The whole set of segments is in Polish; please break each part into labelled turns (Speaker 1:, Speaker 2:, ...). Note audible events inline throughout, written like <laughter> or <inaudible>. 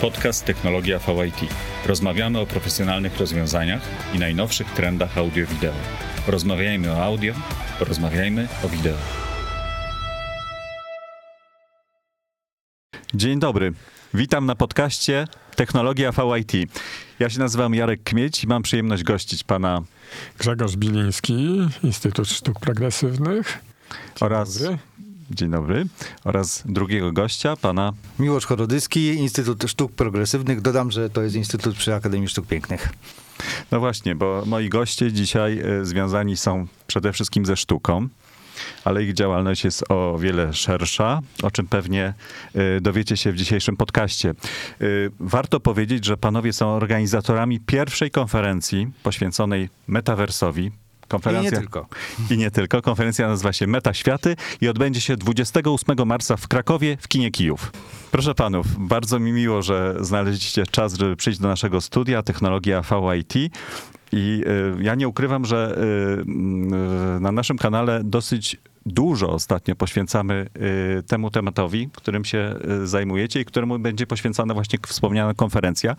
Speaker 1: Podcast Technologia VIT. Rozmawiamy o profesjonalnych rozwiązaniach i najnowszych trendach audio-wideo. Rozmawiajmy o audio, rozmawiajmy o wideo.
Speaker 2: Dzień dobry. Witam na podcaście Technologia VIT. Ja się nazywam Jarek Kmieć i mam przyjemność gościć pana
Speaker 3: Grzegorz Biliński, Instytut Sztuk Progresywnych. Dzień
Speaker 2: oraz
Speaker 3: dobry.
Speaker 2: Dzień dobry. Oraz drugiego gościa, pana
Speaker 4: Miłosz Chorodyski, Instytut Sztuk Progresywnych. Dodam, że to jest Instytut przy Akademii Sztuk Pięknych.
Speaker 2: No właśnie, bo moi goście dzisiaj e, związani są przede wszystkim ze sztuką, ale ich działalność jest o wiele szersza, o czym pewnie e, dowiecie się w dzisiejszym podcaście. E, Warto powiedzieć, że panowie są organizatorami pierwszej konferencji poświęconej metaversowi. Konferencja,
Speaker 4: I nie tylko.
Speaker 2: I nie tylko. Konferencja nazywa się Meta Światy i odbędzie się 28 marca w Krakowie w kinie Kijów. Proszę panów, bardzo mi miło, że znaleźliście czas, żeby przyjść do naszego studia Technologia VIT. I y, ja nie ukrywam, że y, y, na naszym kanale dosyć dużo ostatnio poświęcamy y, temu tematowi, którym się y, zajmujecie i któremu będzie poświęcona właśnie wspomniana konferencja.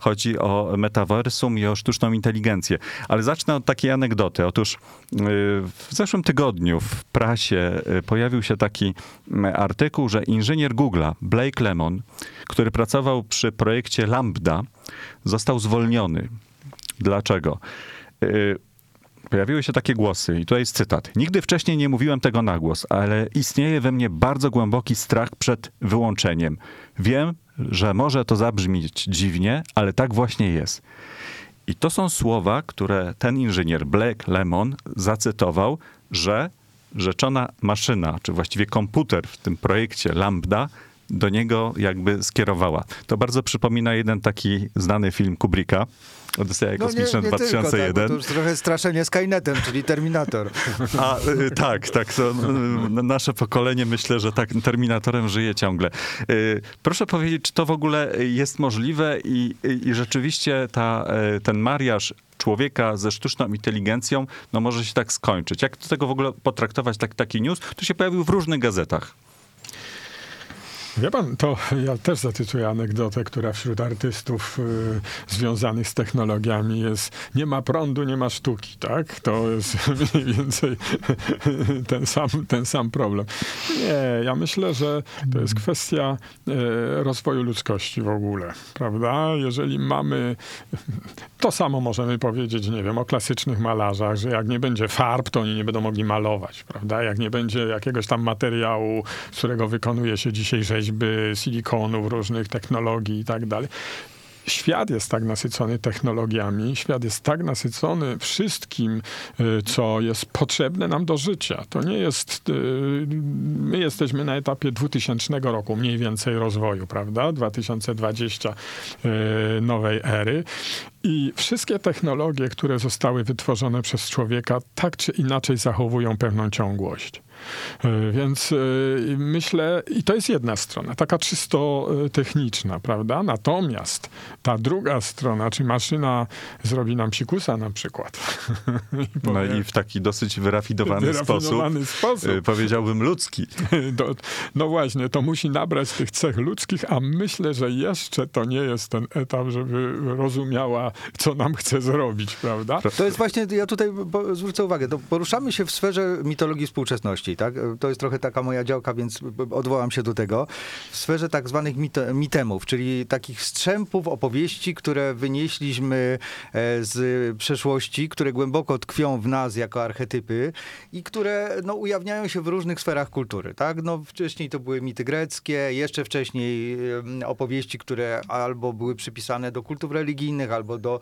Speaker 2: Chodzi o metaversum i o sztuczną inteligencję. Ale zacznę od takiej anegdoty. Otóż y, w zeszłym tygodniu w prasie pojawił się taki mm, artykuł, że inżynier Google'a, Blake Lemon, który pracował przy projekcie Lambda, został zwolniony. Dlaczego? Pojawiły się takie głosy, i tutaj jest cytat. Nigdy wcześniej nie mówiłem tego na głos, ale istnieje we mnie bardzo głęboki strach przed wyłączeniem. Wiem, że może to zabrzmieć dziwnie, ale tak właśnie jest. I to są słowa, które ten inżynier Blake Lemon zacytował, że rzeczona maszyna, czy właściwie komputer w tym projekcie Lambda do niego jakby skierowała. To bardzo przypomina jeden taki znany film Kubricka, Odyseja Kosmiczna
Speaker 4: Tylko,
Speaker 2: 2001.
Speaker 4: tak, bo to już trochę straszenie Skynetem, czyli Terminator. <laughs>
Speaker 2: A y, tak, tak. To, y, nasze pokolenie myślę, że tak Terminatorem żyje ciągle. Y, proszę powiedzieć, czy to w ogóle jest możliwe i, i, rzeczywiście ta, ten mariaż człowieka ze sztuczną inteligencją no może się tak skończyć. Jak do tego w ogóle potraktować tak, taki news? Tu się pojawił w różnych gazetach.
Speaker 3: Wie pan, to ja też zacytuję anegdotę, która wśród artystów y, związanych z technologiami jest nie ma prądu, nie ma sztuki, tak? To jest <laughs> mniej więcej <laughs> ten sam, ten sam problem. Nie, ja myślę, że to jest kwestia y, rozwoju ludzkości w ogóle, prawda? Jeżeli mamy, to samo możemy powiedzieć, nie wiem, o klasycznych malarzach, że jak nie będzie farb, to oni nie będą mogli malować, prawda? Jak nie będzie jakiegoś tam materiału, z którego wykonuje się dzisiaj rzeźby, silikonów, różnych technologii i tak dalej. Świat jest tak nasycony technologiami, świat jest tak nasycony wszystkim, y, co jest potrzebne nam do życia. To nie jest. y, My jesteśmy na etapie 2000 roku, mniej więcej rozwoju, prawda? 2020 y, nowej ery. I wszystkie technologie, które zostały wytworzone przez człowieka, tak czy inaczej zachowują pewną ciągłość. Y, Więc y, myślę, i to jest jedna strona, taka czysto y, techniczna, prawda? Natomiast ta druga strona, czy maszyna zrobi nam psikusa na przykład. <laughs> I
Speaker 2: No i w taki dosyć wyrafinowany, <laughs>
Speaker 3: wyrafinowany
Speaker 2: sposób,
Speaker 3: sposób.
Speaker 2: powiedziałbym ludzki. <laughs>
Speaker 3: Do, no właśnie, to musi nabrać tych cech ludzkich, a myślę, że jeszcze to nie jest ten etap, żeby rozumiała, co nam chce zrobić, prawda?
Speaker 4: To jest właśnie, ja tutaj zwrócę uwagę, to poruszamy się w sferze mitologii współczesności, tak? To jest trochę taka moja działka, więc odwołam się do tego. W sferze tak zwanych mit- mitemów, czyli takich strzępów, opowieści, które wynieśliśmy e, z przeszłości, które głęboko tkwią w nas jako archetypy i które no, ujawniają się w różnych sferach kultury, tak? No, wcześniej to były mity greckie, jeszcze wcześniej opowieści, które albo były przypisane do kultów religijnych, albo do,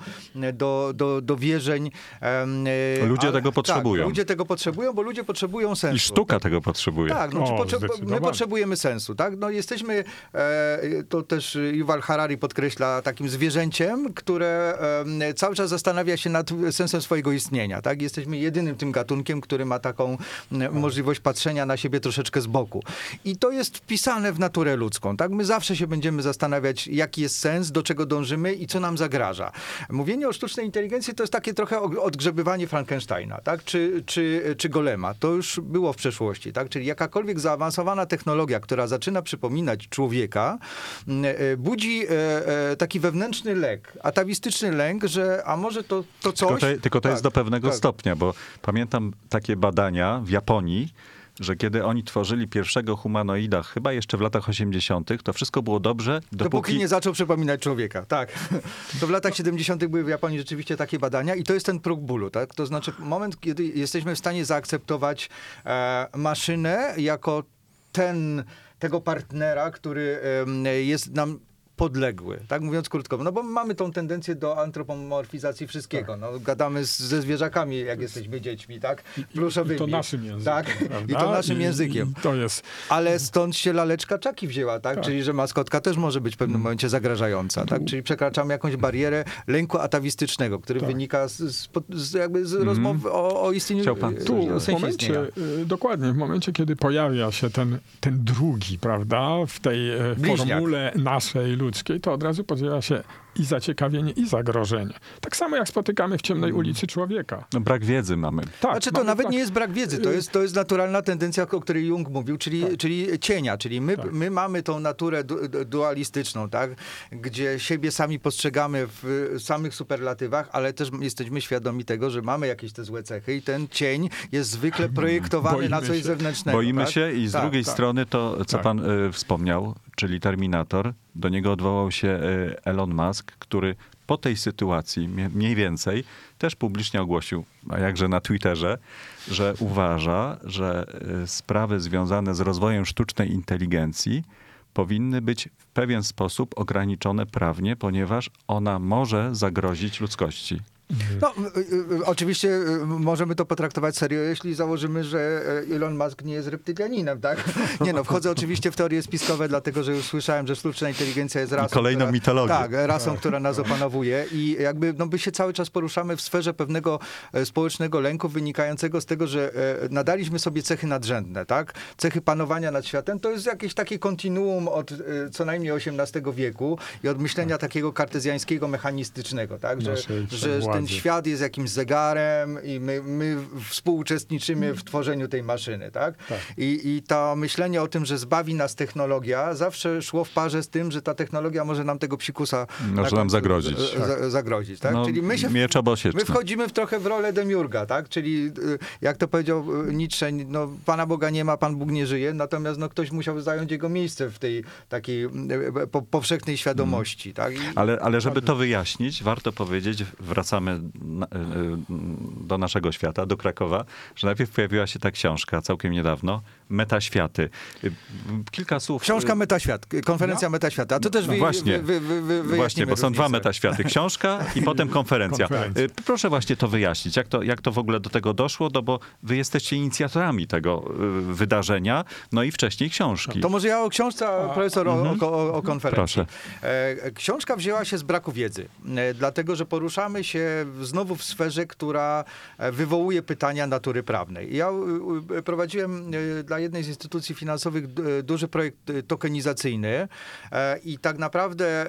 Speaker 4: do, do, do wierzeń. e,
Speaker 2: Ludzie tego potrzebują.
Speaker 4: Tak, ludzie tego potrzebują, bo ludzie potrzebują sensu.
Speaker 2: Sztuka tego potrzebuje.
Speaker 4: Tak, no, czy
Speaker 3: O,
Speaker 4: potrze- my potrzebujemy sensu, tak? No jesteśmy, e, to też Yuval Harari podkreśla, takim zwierzęciem, które e, cały czas zastanawia się nad sensem swojego istnienia, tak? Jesteśmy jedynym tym gatunkiem, który ma taką e, możliwość patrzenia na siebie troszeczkę z boku. I to jest wpisane w naturę ludzką, tak? My zawsze się będziemy zastanawiać, jaki jest sens, do czego dążymy i co nam zagraża. Mówienie o sztucznej inteligencji to jest takie trochę odgrzebywanie Frankensteina, tak? Czy, czy, czy Golema. To już było w przeszłości przeszłości, tak? Czyli jakakolwiek zaawansowana technologia, która zaczyna przypominać człowieka, m, e, budzi e, e, taki wewnętrzny lęk, atawistyczny lęk, że a może to, to coś...
Speaker 2: Tylko to, tylko to
Speaker 4: Tak,
Speaker 2: jest do pewnego
Speaker 4: tak.
Speaker 2: stopnia, bo pamiętam takie badania w Japonii, że kiedy oni tworzyli pierwszego humanoida, chyba jeszcze w latach 80., to wszystko było dobrze,
Speaker 4: Dopóki,
Speaker 2: dopóki...
Speaker 4: nie zaczął przypominać człowieka, tak. <laughs> To w latach 70. były w Japonii rzeczywiście takie badania i to jest ten próg bólu, tak? To znaczy moment, kiedy jesteśmy w stanie zaakceptować e, maszynę jako ten, tego partnera, który jest nam podległy, tak mówiąc krótko. No bo mamy tą tendencję do antropomorfizacji wszystkiego. No, gadamy z, ze zwierzakami, jak jesteśmy dziećmi, tak? Pluszowymi.
Speaker 3: I to naszym językiem.
Speaker 4: Tak, i to naszym
Speaker 3: I-
Speaker 4: językiem.
Speaker 3: I to jest
Speaker 4: Ale stąd się laleczka czaki wzięła, tak?
Speaker 3: Tak.
Speaker 4: Czyli, że maskotka też może być w pewnym momencie zagrażająca, tak? Czyli przekraczamy jakąś barierę lęku atawistycznego, który
Speaker 3: Tak.
Speaker 4: wynika z, z, z, jakby z rozmowy o, o istnieniu...
Speaker 2: Chciał pan-
Speaker 4: e,
Speaker 3: Tu, w momencie,
Speaker 4: istnienia.
Speaker 3: dokładnie, w momencie, kiedy pojawia się ten, ten drugi, prawda, w tej e,
Speaker 4: Bliźniak.
Speaker 3: formule naszej ludzkiej, to od razu pojawia się i zaciekawienie, i zagrożenie. Tak samo jak spotykamy w ciemnej ulicy człowieka.
Speaker 2: No, brak wiedzy mamy.
Speaker 3: Tak,
Speaker 4: Znaczy to
Speaker 3: mamy
Speaker 4: nawet
Speaker 3: tak-
Speaker 4: nie jest brak wiedzy, to jest, to jest naturalna tendencja, o której Jung mówił, czyli, czyli cienia, czyli my,
Speaker 3: Tak.
Speaker 4: my mamy tą naturę du, du- dualistyczną, tak? gdzie siebie sami postrzegamy w samych superlatywach, ale też jesteśmy świadomi tego, że mamy jakieś te złe cechy i ten cień jest zwykle projektowany na coś
Speaker 3: się.
Speaker 4: zewnętrznego.
Speaker 2: Boimy
Speaker 4: tak?
Speaker 2: się i z
Speaker 4: Tak,
Speaker 2: drugiej
Speaker 3: tak.
Speaker 2: strony to, co
Speaker 3: Tak.
Speaker 2: pan y, wspomniał, czyli Terminator, do niego odwołał się y, Elon Musk, który po tej sytuacji mniej więcej też publicznie ogłosił, a jakże na Twitterze, że uważa, że y, sprawy związane z rozwojem sztucznej inteligencji powinny być w pewien sposób ograniczone prawnie, ponieważ ona może zagrozić ludzkości.
Speaker 4: No, y, y, oczywiście y, możemy to potraktować serio, jeśli założymy, że y, Elon Musk nie jest reptylianinem, tak? Nie no, wchodzę oczywiście w teorie spiskowe, dlatego że już słyszałem, że sztuczna inteligencja jest rasą.
Speaker 2: kolejną
Speaker 4: która,
Speaker 2: mitologię.
Speaker 4: Tak, rasą, która nas opanowuje i jakby no, my się cały czas poruszamy w sferze pewnego e, społecznego lęku wynikającego z tego, że e, nadaliśmy sobie cechy nadrzędne, tak? Cechy panowania nad światem to jest jakieś takie kontinuum od e, co najmniej XVIII wieku i od myślenia takiego kartezjańskiego, mechanistycznego, tak? Że,
Speaker 3: Naszej
Speaker 4: że ten
Speaker 3: władzy.
Speaker 4: świat jest jakimś zegarem i my, my współuczestniczymy w tworzeniu tej maszyny, tak?
Speaker 3: Tak.
Speaker 4: I, I to myślenie o tym, że zbawi nas technologia, zawsze szło w parze z tym, że ta technologia może nam tego psikusa
Speaker 2: Może
Speaker 4: na
Speaker 2: nam zagrozić.
Speaker 4: z- z- zagrozić, tak?
Speaker 2: No,
Speaker 4: Czyli my się
Speaker 2: miecz obosieczny.
Speaker 4: My wchodzimy w trochę w rolę demiurga, tak? Czyli y, jak to powiedział y, Nietzsche, no, Pana Boga nie ma, Pan Bóg nie żyje, natomiast no, ktoś musiał zająć jego miejsce w tej takiej po, powszechnej świadomości, tak? I,
Speaker 2: Ale, ale żeby to wyjaśnić, warto powiedzieć, wracamy na, y, y, do naszego świata, do Krakowa, że najpierw pojawiła się ta książka całkiem niedawno, Metaświaty. Kilka słów.
Speaker 4: Książka Metaświat, konferencja Metaświata. A to też
Speaker 2: No
Speaker 4: wy,
Speaker 2: właśnie.
Speaker 4: wy, wy,
Speaker 2: Właśnie, bo są dwa
Speaker 4: różnicę.
Speaker 2: metaświaty. Książka i potem <laughs> konferencja.
Speaker 3: Konferencja.
Speaker 2: Proszę właśnie to wyjaśnić. Jak to, jak to w ogóle do tego doszło? No bo wy jesteście inicjatorami tego wydarzenia, no i wcześniej książki.
Speaker 4: To może ja o książce, a profesor o, o, o, o konferencji.
Speaker 2: Proszę.
Speaker 4: E, Książka wzięła się z braku wiedzy, e, dlatego że poruszamy się znowu w sferze, która e, wywołuje pytania natury prawnej. Ja prowadziłem e, dla jednej z instytucji finansowych e, duży projekt tokenizacyjny i tak naprawdę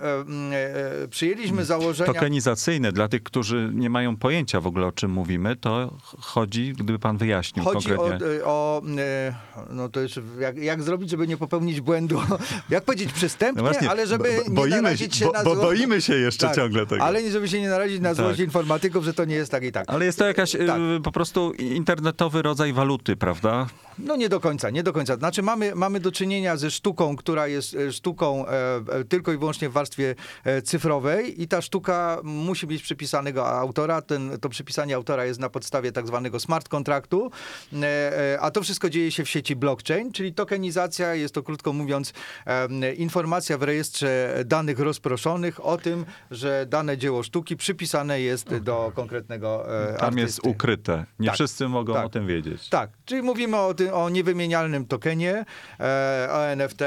Speaker 4: przyjęliśmy założenia...
Speaker 2: Tokenizacyjne, dla tych, którzy nie mają pojęcia w ogóle o czym mówimy, to chodzi, gdyby pan wyjaśnił
Speaker 4: Chodzi o,
Speaker 2: konkretnie.
Speaker 4: o e, no to już jak, jak zrobić, żeby nie popełnić błędu, <laughs> jak powiedzieć przystępnie,
Speaker 2: No właśnie,
Speaker 4: ale żeby
Speaker 2: bo- bo-
Speaker 4: nie
Speaker 2: boimy
Speaker 4: narazić
Speaker 2: się- bo-
Speaker 4: na
Speaker 2: bo
Speaker 4: zło-
Speaker 2: boimy się jeszcze ciągle tego.
Speaker 4: Ale nie, żeby się nie narazić na złość
Speaker 2: Tak.
Speaker 4: Informatyków, że to nie jest tak i tak.
Speaker 2: Ale jest to jakaś y,
Speaker 4: Tak.
Speaker 2: po prostu internetowy rodzaj waluty, prawda?
Speaker 4: No nie do końca, nie do końca. Znaczy mamy, mamy do czynienia ze sztuką, która jest e, sztuką e, e, tylko i wyłącznie w warstwie cyfrowej i ta sztuka musi mieć przypisanego autora. Ten, to przypisanie autora jest na podstawie tak zwanego smart kontraktu, a to wszystko dzieje się w sieci blockchain, czyli tokenizacja jest to krótko mówiąc informacja w rejestrze danych rozproszonych o tym, że dane dzieło sztuki przypisane jest do konkretnego
Speaker 2: Tam jest
Speaker 4: artysty.
Speaker 2: ukryte. Nie
Speaker 4: Tak,
Speaker 2: wszyscy mogą
Speaker 4: tak.
Speaker 2: o tym wiedzieć.
Speaker 4: Tak, czyli mówimy o, tym, o niewymienialnym tokenie, e, o NFT,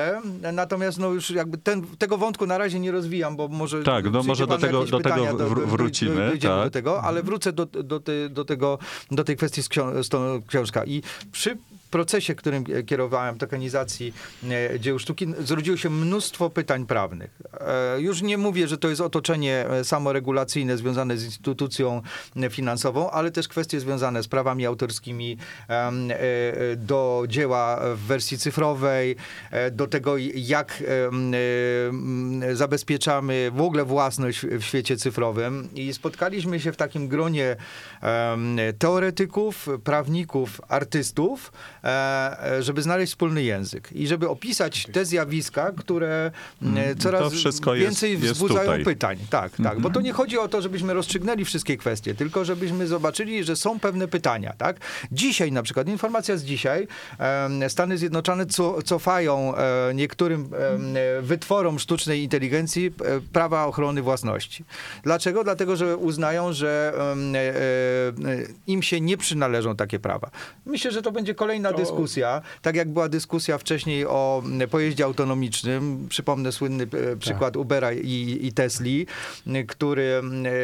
Speaker 4: natomiast no już jakby ten, tego wątku na razie nie rozwijam, bo może
Speaker 2: Tak, no może do tego- do tego wr-
Speaker 4: do-
Speaker 2: wrócimy,
Speaker 4: dojdziemy
Speaker 2: tak.
Speaker 4: do tego, ale wrócę do, do, te, do, tego, do tej kwestii z, ksią- z tą książką. I przy procesie, którym kierowałem, tokenizacji e, dzieł sztuki, zrodziło się mnóstwo pytań prawnych. E, Już nie mówię, że to jest otoczenie e, samoregulacyjne związane z instytucją e, finansową, ale też kwestie związane z prawami autorskimi e, e, do dzieła w wersji cyfrowej, e, do tego jak e, zabezpieczamy w ogóle własność w świecie cyfrowym. I spotkaliśmy się w takim gronie teoretyków, prawników, artystów, e, e, żeby znaleźć wspólny język i żeby opisać te zjawiska, które mm, coraz
Speaker 2: wszystko jest-
Speaker 4: więcej
Speaker 2: jest
Speaker 4: wzbudzają
Speaker 2: tutaj.
Speaker 4: pytań. Tak, tak. Bo to nie chodzi o to, żebyśmy rozstrzygnęli wszystkie kwestie, tylko żebyśmy zobaczyli, że są pewne pytania. Tak? Dzisiaj na przykład, informacja z dzisiaj, Stany Zjednoczone co, cofają e, niektórym e, wytworom sztucznej inteligencji e, prawa ochrony własności. Dlaczego? Dlatego, że uznają, że e, e, im się nie przynależą takie prawa. Myślę, że to będzie kolejna dyskusja, tak jak była dyskusja wcześniej o pojeździe autonomicznym. Przypomnę słynny e, przykład Ubera i, i Tesli, który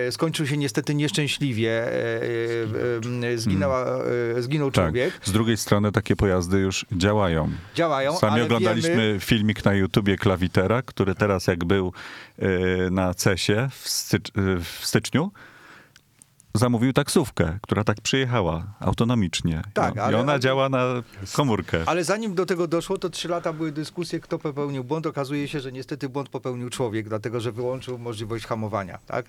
Speaker 4: e, skończył się niestety nieszczęśliwie. e, Zginęła, zginął
Speaker 2: Tak.
Speaker 4: człowiek.
Speaker 2: Z drugiej strony takie pojazdy już działają.
Speaker 4: Działają,
Speaker 2: Sami oglądaliśmy
Speaker 4: wiemy,
Speaker 2: filmik na YouTubie Klawitera, który teraz jak był na CESie w, stycz, w styczniu, zamówił taksówkę, która tak przyjechała autonomicznie.
Speaker 4: Tak,
Speaker 2: I
Speaker 4: ale-
Speaker 2: ona działa na komórkę.
Speaker 4: Ale zanim do tego doszło, to trzy lata były dyskusje, kto popełnił błąd. Okazuje się, że niestety błąd popełnił człowiek, dlatego że wyłączył możliwość hamowania. Tak?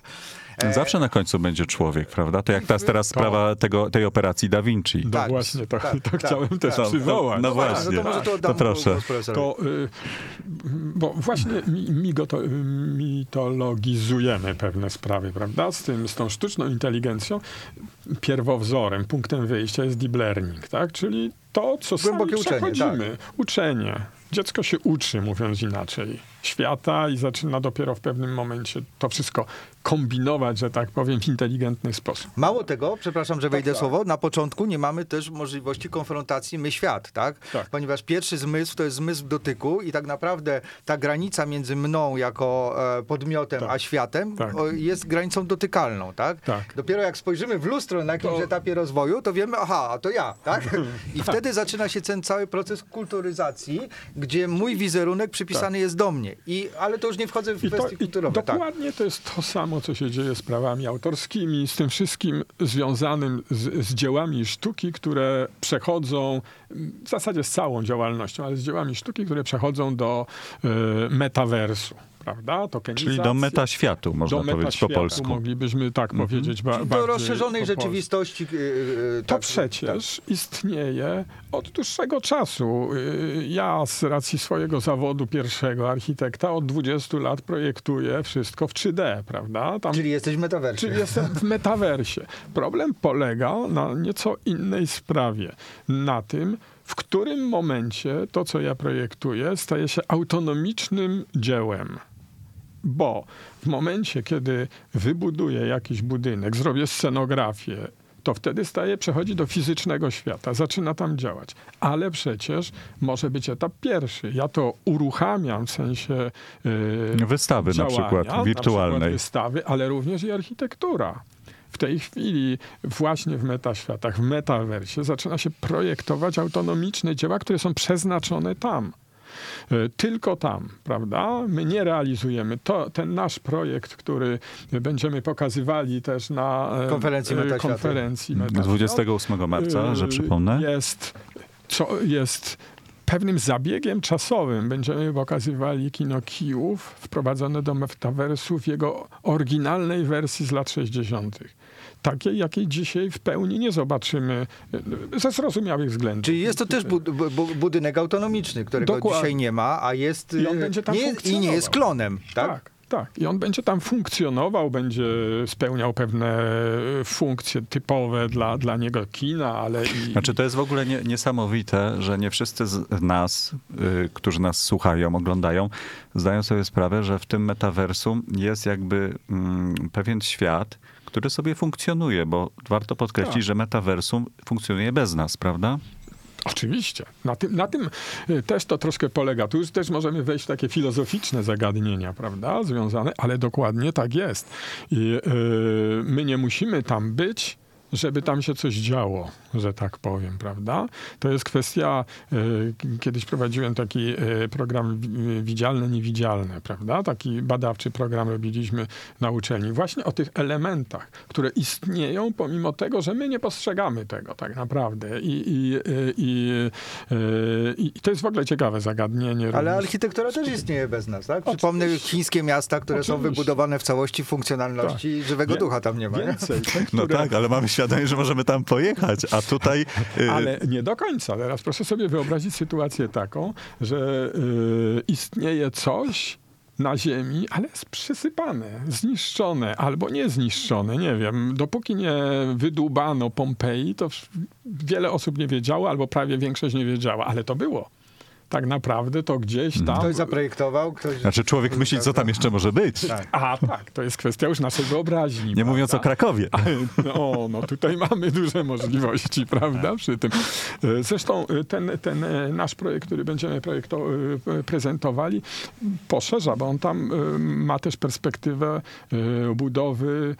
Speaker 4: E,
Speaker 2: Zawsze na końcu będzie człowiek, prawda? To jak teraz, teraz
Speaker 3: To-
Speaker 2: sprawa tego, tej operacji Da Vinci.
Speaker 3: No
Speaker 4: Tak,
Speaker 3: właśnie, to,
Speaker 4: tak,
Speaker 3: to
Speaker 4: tak,
Speaker 3: chciałem też
Speaker 4: tak.
Speaker 3: przywołać.
Speaker 2: No
Speaker 4: a,
Speaker 2: właśnie.
Speaker 4: No to może to oddam
Speaker 2: To proszę.
Speaker 3: To, y, bo właśnie mi, mitologizujemy pewne sprawy, prawda? Z, tym, z tą sztuczną inteligencją pierwowzorem, punktem wyjścia jest deep learning, tak? Czyli to, co
Speaker 4: Głębokie
Speaker 3: sami
Speaker 4: uczenie,
Speaker 3: przechodzimy. Uczenie. Dziecko się uczy, mówiąc inaczej, świata i zaczyna dopiero w pewnym momencie to wszystko kombinować, że tak powiem, w inteligentny sposób.
Speaker 4: Mało tego, przepraszam, że wejdę
Speaker 3: tak.
Speaker 4: słowo, na początku nie mamy też możliwości konfrontacji my-świat, tak?
Speaker 3: Tak.
Speaker 4: Ponieważ pierwszy zmysł to jest zmysł dotyku i tak naprawdę ta granica między mną jako e, podmiotem
Speaker 3: Tak.
Speaker 4: a światem
Speaker 3: Tak.
Speaker 4: jest granicą dotykalną, tak?
Speaker 3: Tak.
Speaker 4: Dopiero jak spojrzymy w lustro na jakimś
Speaker 3: To-
Speaker 4: etapie rozwoju, to wiemy, aha, a to ja, tak? <laughs> I wtedy zaczyna się ten cały proces kulturyzacji, gdzie mój wizerunek przypisany jest do mnie. I, ale to już nie wchodzę w
Speaker 3: I to,
Speaker 4: kwestie
Speaker 3: i
Speaker 4: kulturowe. Tak.
Speaker 3: dokładnie to jest to samo, co się dzieje z prawami autorskimi, z tym wszystkim związanym z, z dziełami sztuki, które przechodzą, w zasadzie z całą działalnością, ale z dziełami sztuki, które przechodzą do e, metaversu. Prawda?
Speaker 2: Czyli do metaświatu, można
Speaker 3: do
Speaker 2: powiedzieć po polsku.
Speaker 3: Moglibyśmy tak powiedzieć. Ba,
Speaker 4: do rozszerzonej rzeczywistości. yy, yy,
Speaker 3: To
Speaker 4: tak,
Speaker 3: przecież istnieje od dłuższego czasu. Ja z racji swojego zawodu pierwszego architekta od 20 lat projektuję wszystko w 3D, prawda? Tam,
Speaker 4: Czyli jesteś w metaversie.
Speaker 3: czyli jestem w metaversie. Problem polega na nieco innej sprawie. Na tym, w którym momencie to, co ja projektuję, staje się autonomicznym dziełem. Bo w momencie, kiedy wybuduję jakiś budynek, zrobię scenografię, to wtedy staje, przechodzi do fizycznego świata, zaczyna tam działać. Ale przecież może być etap pierwszy. Ja to uruchamiam w sensie yy,
Speaker 2: Wystawy na
Speaker 3: działania,
Speaker 2: przykład, wirtualnej.
Speaker 3: przykład wystawy, ale również i architektura. W tej chwili właśnie w metaświatach, w metaversie zaczyna się projektować autonomiczne dzieła, które są przeznaczone tam. E, Tylko tam, prawda? My nie realizujemy. To, ten nasz projekt, który będziemy pokazywali też na e,
Speaker 4: Konferencji
Speaker 3: e,
Speaker 4: Metaświaty.
Speaker 3: konferencji Metaświat,
Speaker 2: 28 marca, że przypomnę.
Speaker 3: Jest, co jest pewnym zabiegiem czasowym. Będziemy pokazywali kino Kijów wprowadzone do metaversu w jego oryginalnej wersji z lat 60. Takiej, jakiej dzisiaj w pełni nie zobaczymy y, ze zrozumiałych względów.
Speaker 4: Czyli jest to też bu- bu- bu- budynek autonomiczny, którego
Speaker 3: Dokładnie.
Speaker 4: dzisiaj nie ma, a jest.
Speaker 3: I on będzie tam
Speaker 4: nie, I nie jest klonem, tak?
Speaker 3: Tak, tak. I on będzie tam funkcjonował, będzie spełniał pewne funkcje typowe dla, dla niego kina, ale i...
Speaker 2: Znaczy to jest w ogóle nie, niesamowite, że nie wszyscy z nas, y, którzy nas słuchają, oglądają, zdają sobie sprawę, że w tym metaversum jest jakby mm, pewien świat, który sobie funkcjonuje, bo warto podkreślić,
Speaker 3: Tak.
Speaker 2: że metaversum funkcjonuje bez nas, prawda?
Speaker 3: Oczywiście. Na tym, na tym y, też to troszkę polega. Tu już też możemy wejść w takie filozoficzne zagadnienia, prawda, związane, ale dokładnie tak jest. I y, my nie musimy tam być, żeby tam się coś działo. Że tak powiem, prawda? To jest kwestia, e, kiedyś prowadziłem taki e, program wi- widzialne, niewidzialne, prawda? Taki badawczy program robiliśmy na uczelni. Właśnie o tych elementach, które istnieją pomimo tego, że my nie postrzegamy tego tak naprawdę. I, i, e, i, i, i to jest w ogóle ciekawe zagadnienie.
Speaker 4: Ale architektura też istnieje bez nas, tak? Przypomnę chińskie miasta, które są
Speaker 3: Oczywiście.
Speaker 4: wybudowane w całości funkcjonalności i żywego
Speaker 3: Wie-
Speaker 4: ducha tam nie ma. Nie?
Speaker 3: Więcej, te,
Speaker 2: No
Speaker 3: które-
Speaker 2: tak, ale mamy świadomość, że możemy tam pojechać, a tutaj... y,
Speaker 3: Ale nie do końca. Teraz proszę sobie wyobrazić sytuację taką, że y, istnieje coś na ziemi, ale jest przysypane, zniszczone albo nie zniszczone, nie wiem. Dopóki nie wydłubano Pompeji, to wiele osób nie wiedziało, albo prawie większość nie wiedziała, ale to było. Tak naprawdę to gdzieś tam...
Speaker 4: Ktoś zaprojektował, ktoś...
Speaker 2: Znaczy człowiek myśli, co tam jeszcze może być.
Speaker 4: Tak.
Speaker 3: A tak, to jest kwestia już naszej wyobraźni.
Speaker 2: Nie mówiąc o
Speaker 3: prawda?
Speaker 2: Krakowie.
Speaker 3: No, no tutaj mamy duże możliwości, prawda, przy tym. Zresztą e, ten, ten e, nasz projekt, który będziemy projekto, e, prezentowali, poszerza, bo on tam ma też perspektywę budowy,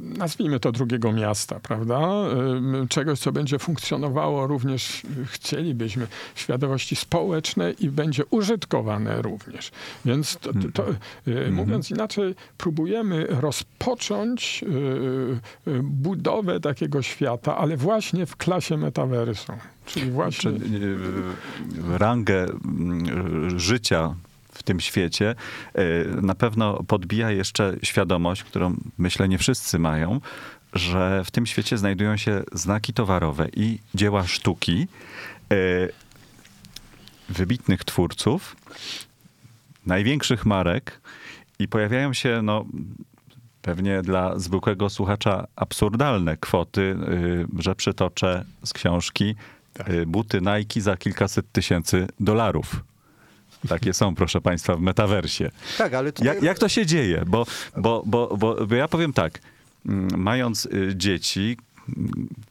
Speaker 3: nazwijmy to drugiego miasta, prawda, czegoś, co będzie funkcjonowało również, chcielibyśmy, w świadomości społecznej i będzie użytkowane również. Więc to, to, to, e, mówiąc inaczej, próbujemy rozpocząć e, e, budowę takiego świata, ale właśnie w klasie metaversu. Czyli właśnie...
Speaker 2: Czy, rangę mm, życia w tym świecie na pewno podbija jeszcze świadomość, którą myślę nie wszyscy mają, że w tym świecie znajdują się znaki towarowe i dzieła sztuki wybitnych twórców, największych marek i pojawiają się no, pewnie dla zwykłego słuchacza absurdalne kwoty, y, że przytoczę z książki
Speaker 3: Tak.
Speaker 2: y, buty Nike za kilkaset tysięcy dolarów. Takie są, proszę państwa, w metaversie.
Speaker 4: Tak, ale tutaj...
Speaker 2: Jak, jak to się dzieje? Bo, bo, bo, bo, bo ja powiem tak, mm, mając y, dzieci,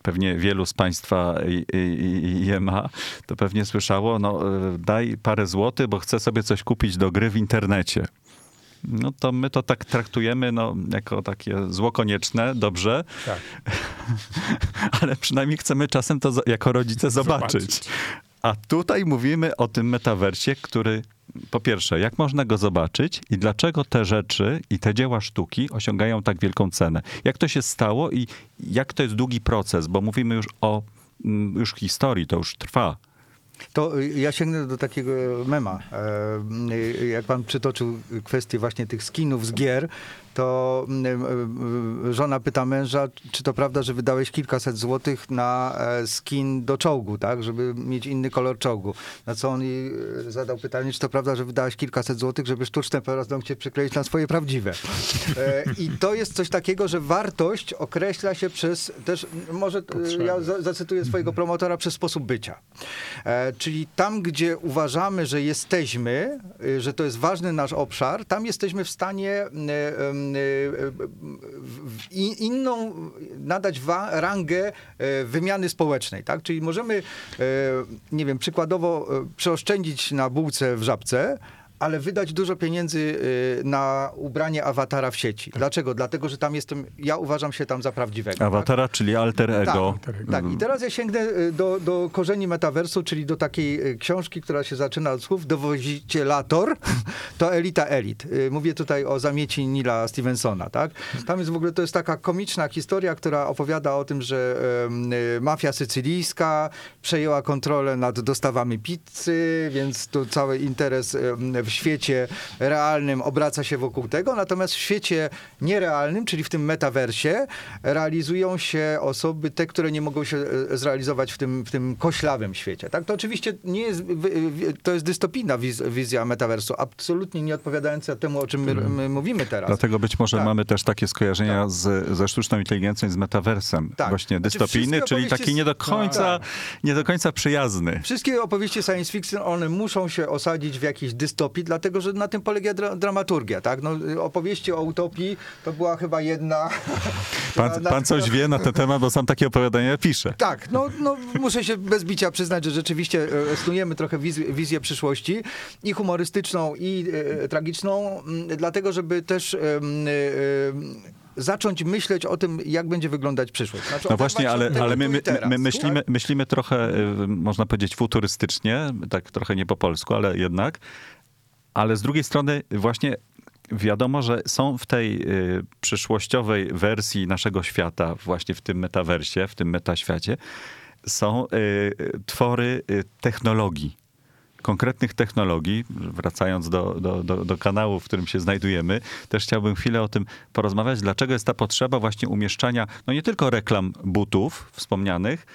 Speaker 2: pewnie wielu z państwa je ma, to pewnie słyszało, no y, daj parę złotych, bo chcę sobie coś kupić do gry w internecie. No to my to tak traktujemy no, jako takie zło konieczne, dobrze,
Speaker 3: Tak. <laughs>
Speaker 2: ale przynajmniej chcemy czasem to jako rodzice zobaczyć.
Speaker 3: Zobaczyć.
Speaker 2: A tutaj mówimy o tym metaversie, który po pierwsze, jak można go zobaczyć i dlaczego te rzeczy i te dzieła sztuki osiągają tak wielką cenę? Jak to się stało i jak to jest długi proces? Bo mówimy już o mm, już historii, to już trwa.
Speaker 4: To y, ja sięgnę do takiego mema. E, y, Jak pan przytoczył kwestię właśnie tych skinów z gier, to y, żona pyta męża, czy to prawda, że wydałeś kilkaset złotych na e, skin do czołgu, tak, żeby mieć inny kolor czołgu. Na co on jej y, zadał pytanie, czy to prawda, że wydałeś kilkaset złotych, żeby sztuczne paznokcie przykleić na swoje prawdziwe. E, I to jest coś takiego, że wartość określa się przez też, może ja za- zacytuję swojego promotora, przez sposób bycia. E, czyli tam, gdzie uważamy, że jesteśmy, że to jest ważny nasz obszar, tam jesteśmy w stanie inną, nadać rangę y, wymiany społecznej. Tak? Czyli możemy, y, nie wiem, przykładowo y, przeoszczędzić na bułce w żabce, ale wydać dużo pieniędzy y, na ubranie awatara w sieci. Dlaczego? Dlatego, że tam jestem, ja uważam się tam za prawdziwego. tak?
Speaker 2: Awatara, czyli alter ego.
Speaker 3: Tak,
Speaker 4: Tak, i teraz ja sięgnę y, do, do korzeni metaversu, czyli do takiej y, książki, która się zaczyna od słów Dowozicielator, <laughs> to elita elit. Mówię tutaj o zamieci Nila Stevensona, tak? Tam jest w ogóle, to jest taka komiczna historia, która opowiada o tym, że mafia sycylijska przejęła kontrolę nad dostawami pizzy, więc tu cały interes em, w świecie realnym obraca się wokół tego, natomiast w świecie nierealnym, czyli w tym metaversie, realizują się osoby, te, które nie mogą się e, zrealizować w tym, w tym koślawym świecie. Tak? To oczywiście nie jest, to jest dystopijna wiz, wizja metaversu, absolutnie nie odpowiadająca temu, o czym my, my mówimy teraz.
Speaker 2: Dlatego być może
Speaker 4: Tak.
Speaker 2: mamy też takie skojarzenia z, ze sztuczną inteligencją i z metaversem.
Speaker 4: Tak.
Speaker 2: Właśnie
Speaker 4: Znaczy,
Speaker 2: dystopijny,
Speaker 4: wszystkie
Speaker 2: czyli taki nie do końca,
Speaker 4: Tak.
Speaker 2: nie do końca przyjazny.
Speaker 4: Wszystkie opowieści science fiction, one muszą się osadzić w jakiejś dystopii, dlatego że na tym polega dra dramaturgia. Tak? No, y, opowieści o utopii to była chyba jedna. <laughs>
Speaker 2: Pan,
Speaker 4: na-
Speaker 2: pan coś wie na ten temat, bo sam takie opowiadania pisze.
Speaker 4: Tak, no, no muszę się bez bicia przyznać, że rzeczywiście e, snujemy trochę wiz- wizję przyszłości i humorystyczną, i e, tragiczną, m, dlatego żeby też em, e, zacząć myśleć o tym, jak będzie wyglądać przyszłość. Znaczy,
Speaker 2: No właśnie, ale, ale my, my, my myślimy, myślimy trochę, y, można powiedzieć, futurystycznie, tak trochę nie po polsku, ale jednak. Ale z drugiej strony właśnie wiadomo, że są w tej y, przyszłościowej wersji naszego świata, właśnie w tym metaversie, w tym metaświacie, są y, twory y, technologii. Konkretnych technologii, wracając do, do, do, do kanału, w którym się znajdujemy, też chciałbym chwilę o tym porozmawiać, dlaczego jest ta potrzeba właśnie umieszczania, no nie tylko reklam butów wspomnianych,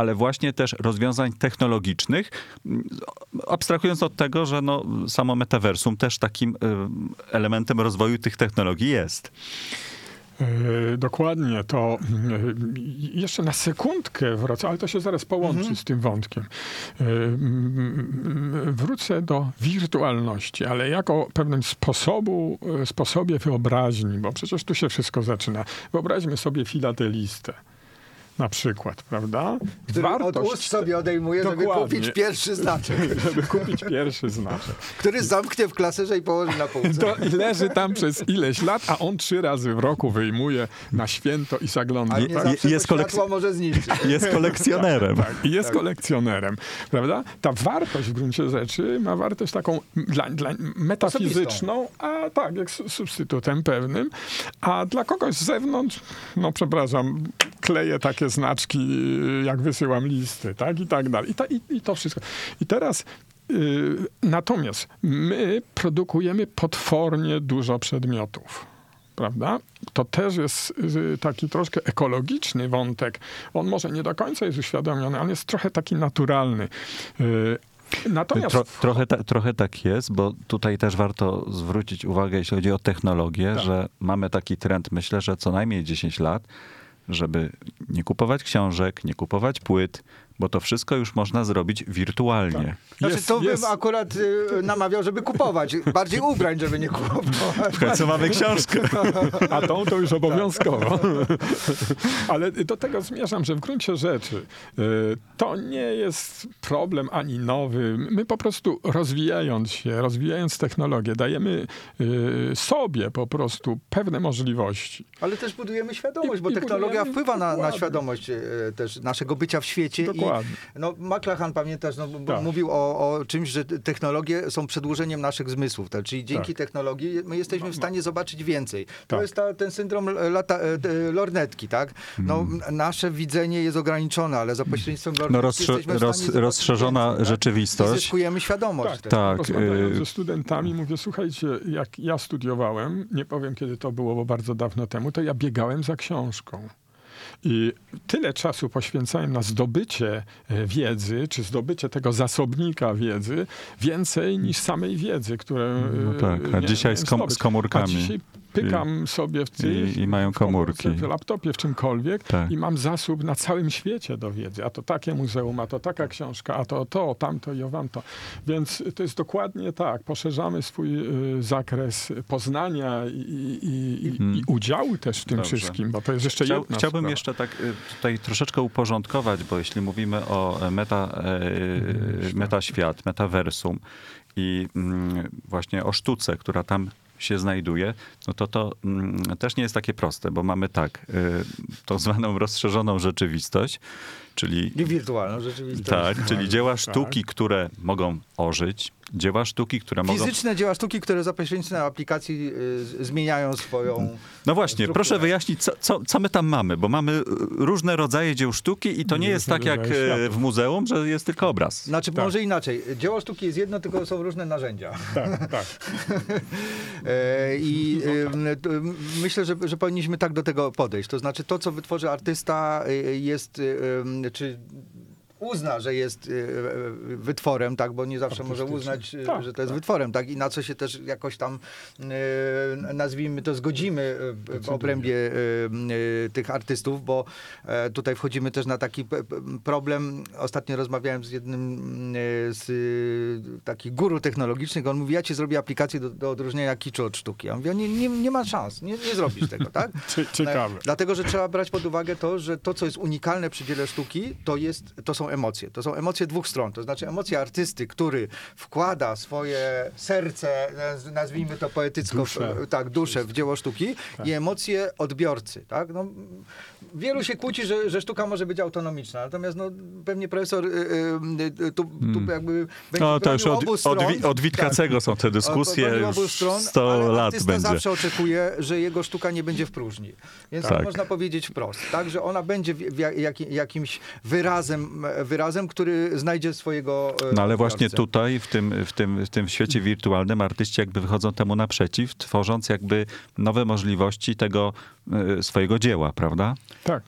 Speaker 2: ale właśnie też rozwiązań technologicznych, abstrahując od tego, że no, samo metaversum też takim y, elementem rozwoju tych technologii jest.
Speaker 3: E, Dokładnie, to mm, jeszcze na sekundkę wrócę, ale to się zaraz połączy z tym wątkiem. E, Wrócę do wirtualności, ale jako pewnym sposobu, e, sposobie wyobraźni, bo przecież tu się wszystko zaczyna. Wyobraźmy sobie filatelistę. Na przykład, prawda?
Speaker 4: Który od ust sobie odejmuje, żeby
Speaker 3: Dokładnie.
Speaker 4: kupić pierwszy znaczek, <laughs>
Speaker 3: żeby kupić pierwszy znaczek.
Speaker 4: który zamknie w klaserze i położy na półce.
Speaker 3: To i leży tam przez ileś lat, a on trzy razy w roku wyjmuje na święto i zagląda.
Speaker 4: A nie
Speaker 2: Je-
Speaker 4: zawsze
Speaker 2: jest
Speaker 4: światło może zniszczyć. <laughs>
Speaker 2: Jest kolekcjonerem.
Speaker 3: Tak, i jest kolekcjonerem, prawda? Ta wartość w gruncie rzeczy ma wartość taką dla, dla metafizyczną, a tak, jak su- substytutem pewnym, a dla kogoś z zewnątrz, no przepraszam, kleję takie znaczki, jak wysyłam listy, tak, i tak dalej. I, ta, i, i to wszystko. I teraz y, natomiast my produkujemy potwornie dużo przedmiotów prawda? To też jest y, taki troszkę ekologiczny wątek. On może nie do końca jest uświadomiony, ale jest trochę taki naturalny. Y, Natomiast
Speaker 2: Tro, trochę, ta, trochę tak jest, bo tutaj też warto zwrócić uwagę, jeśli chodzi o technologię,
Speaker 3: Tak.
Speaker 2: że mamy taki trend, myślę, że co najmniej 10 lat, żeby nie kupować książek, nie kupować płyt, bo to wszystko już można zrobić wirtualnie.
Speaker 4: Znaczy,
Speaker 3: jest,
Speaker 4: to
Speaker 3: jest,
Speaker 4: bym akurat y, namawiał, żeby kupować. Bardziej ubrań, żeby nie kupować.
Speaker 2: W końcu mamy książkę.
Speaker 3: a tą to już obowiązkowo. Ale do tego zmierzam, że w gruncie rzeczy y, to nie jest problem ani nowy. My po prostu rozwijając się, rozwijając technologię, dajemy y, sobie po prostu pewne możliwości.
Speaker 4: Ale też budujemy świadomość,
Speaker 3: I-
Speaker 4: bo
Speaker 3: i
Speaker 4: technologia
Speaker 3: budujemy-
Speaker 4: wpływa na, na świadomość e, też naszego bycia w świecie.
Speaker 3: Dokładnie.
Speaker 4: I, no, McLachlan, pamiętasz, no, bo
Speaker 3: Tak.
Speaker 4: mówił o, o czymś, że technologie są przedłużeniem naszych zmysłów. Tak? Czyli dzięki
Speaker 3: Tak.
Speaker 4: technologii my jesteśmy w stanie zobaczyć więcej. To
Speaker 3: Tak.
Speaker 4: jest ta, ten syndrom lata, e, e, lornetki, tak? No, m- Nasze widzenie jest ograniczone, ale za pośrednictwem lornetki
Speaker 2: No rozsze,
Speaker 4: jesteśmy w stanie
Speaker 2: roz,
Speaker 4: zobaczyć
Speaker 2: rozszerzona
Speaker 4: więcej, tak?
Speaker 2: Rzeczywistość.
Speaker 4: zyskujemy świadomość.
Speaker 3: Tak.
Speaker 2: Tak,
Speaker 3: Rozmawiając
Speaker 2: y-
Speaker 3: ze studentami, mówię, słuchajcie, jak ja studiowałem, nie powiem kiedy to było, bo bardzo dawno temu, to ja biegałem za książką. I tyle czasu poświęcałem na zdobycie e, wiedzy, czy zdobycie tego zasobnika wiedzy, więcej niż samej wiedzy, które.
Speaker 2: No tak, a
Speaker 3: miałem
Speaker 2: dzisiaj z kom- z komórkami.
Speaker 3: A dzisiaj pykam sobie w tych,
Speaker 2: i- i mają komórki.
Speaker 3: w laptopie, w czymkolwiek
Speaker 2: Tak.
Speaker 3: i mam zasób na całym świecie do wiedzy. A to takie muzeum, a to taka książka, a to to, tamto i owamto. Więc to jest dokładnie tak. Poszerzamy swój y, zakres poznania i, i, i, i udziału też w tym
Speaker 2: Dobrze.
Speaker 3: wszystkim, bo to jest jeszcze
Speaker 2: Chciał,
Speaker 3: jedna
Speaker 2: chciałbym
Speaker 3: sprawa.
Speaker 2: jeszcze tak y, tutaj troszeczkę uporządkować, bo jeśli mówimy o e, meta, e, metaświat, metaversum i mm, właśnie o sztuce, która tam się znajduje, no to to mm, też nie jest takie proste, bo mamy tak, y, tą zwaną rozszerzoną rzeczywistość, czyli
Speaker 4: I wirtualną rzeczywistość.
Speaker 2: tak, czyli dzieła
Speaker 3: tak.
Speaker 2: sztuki, które mogą ożyć, dzieła sztuki, które mogą...
Speaker 4: Fizyczne dzieła sztuki, które za pośrednictwem aplikacji y, zmieniają swoją.
Speaker 2: No właśnie,
Speaker 4: strukturę.
Speaker 2: proszę wyjaśnić, co, co, co my tam mamy, bo mamy y, różne rodzaje dzieł sztuki i to nie jest
Speaker 3: Różne
Speaker 2: tak jak e,
Speaker 3: światów.
Speaker 2: w muzeum, że jest tylko obraz.
Speaker 4: Znaczy,
Speaker 3: Tak.
Speaker 4: może inaczej. Dzieło sztuki jest jedno, tylko są różne narzędzia.
Speaker 3: Tak, <laughs> tak.
Speaker 4: E, I to, m, myślę, że, że powinniśmy tak do tego podejść. To znaczy, to, co wytworzy artysta, e, jest, czy uzna, że jest e, e, wytworem, tak, bo nie zawsze może uznać,
Speaker 3: Tak,
Speaker 4: że to jest
Speaker 3: tak.
Speaker 4: wytworem, tak, i na co się też jakoś tam, nazwijmy to, zgodzimy w- obrębie tych artystów, bo e, tutaj wchodzimy też na taki problem. Ostatnio rozmawiałem z jednym z takich guru technologicznych, on mówi, ja ci zrobię aplikację do, do odróżnienia kiczu od sztuki. Ja mówię, nie, nie, nie ma szans, nie, nie zrobisz tego, tak? <laughs>
Speaker 3: Cie- Ciekawe.
Speaker 4: Dlatego, że trzeba brać pod uwagę to, że to, co jest unikalne przy dziele sztuki, to, jest, to są emocje. To są emocje dwóch stron. To znaczy emocje artysty, który wkłada swoje serce, naz- nazwijmy to poetycko,
Speaker 3: Duszę.
Speaker 4: w, tak, duszę w dzieło sztuki i emocje odbiorcy. Tak? No, wielu się kłóci, że, że sztuka może być autonomiczna, natomiast no, pewnie profesor y, y, y, tu, tu jakby będzie
Speaker 2: No to już od,
Speaker 4: obu
Speaker 2: od,
Speaker 4: stron.
Speaker 2: Wi- od Witkacego są te dyskusje,
Speaker 4: Bronił obu stron,
Speaker 2: 100
Speaker 4: ale
Speaker 2: lat będzie.
Speaker 4: zawsze oczekuje, że jego sztuka nie będzie w próżni. Więc
Speaker 2: Tak.
Speaker 4: można powiedzieć wprost, tak, że ona będzie w, w jak, jakimś wyrazem, wyrazem, który znajdzie swojego e,
Speaker 2: No ale właśnie tutaj, w tym, w, tym, w tym świecie wirtualnym, artyści jakby wychodzą temu naprzeciw, tworząc jakby nowe możliwości tego swojego dzieła, prawda?
Speaker 3: Tak.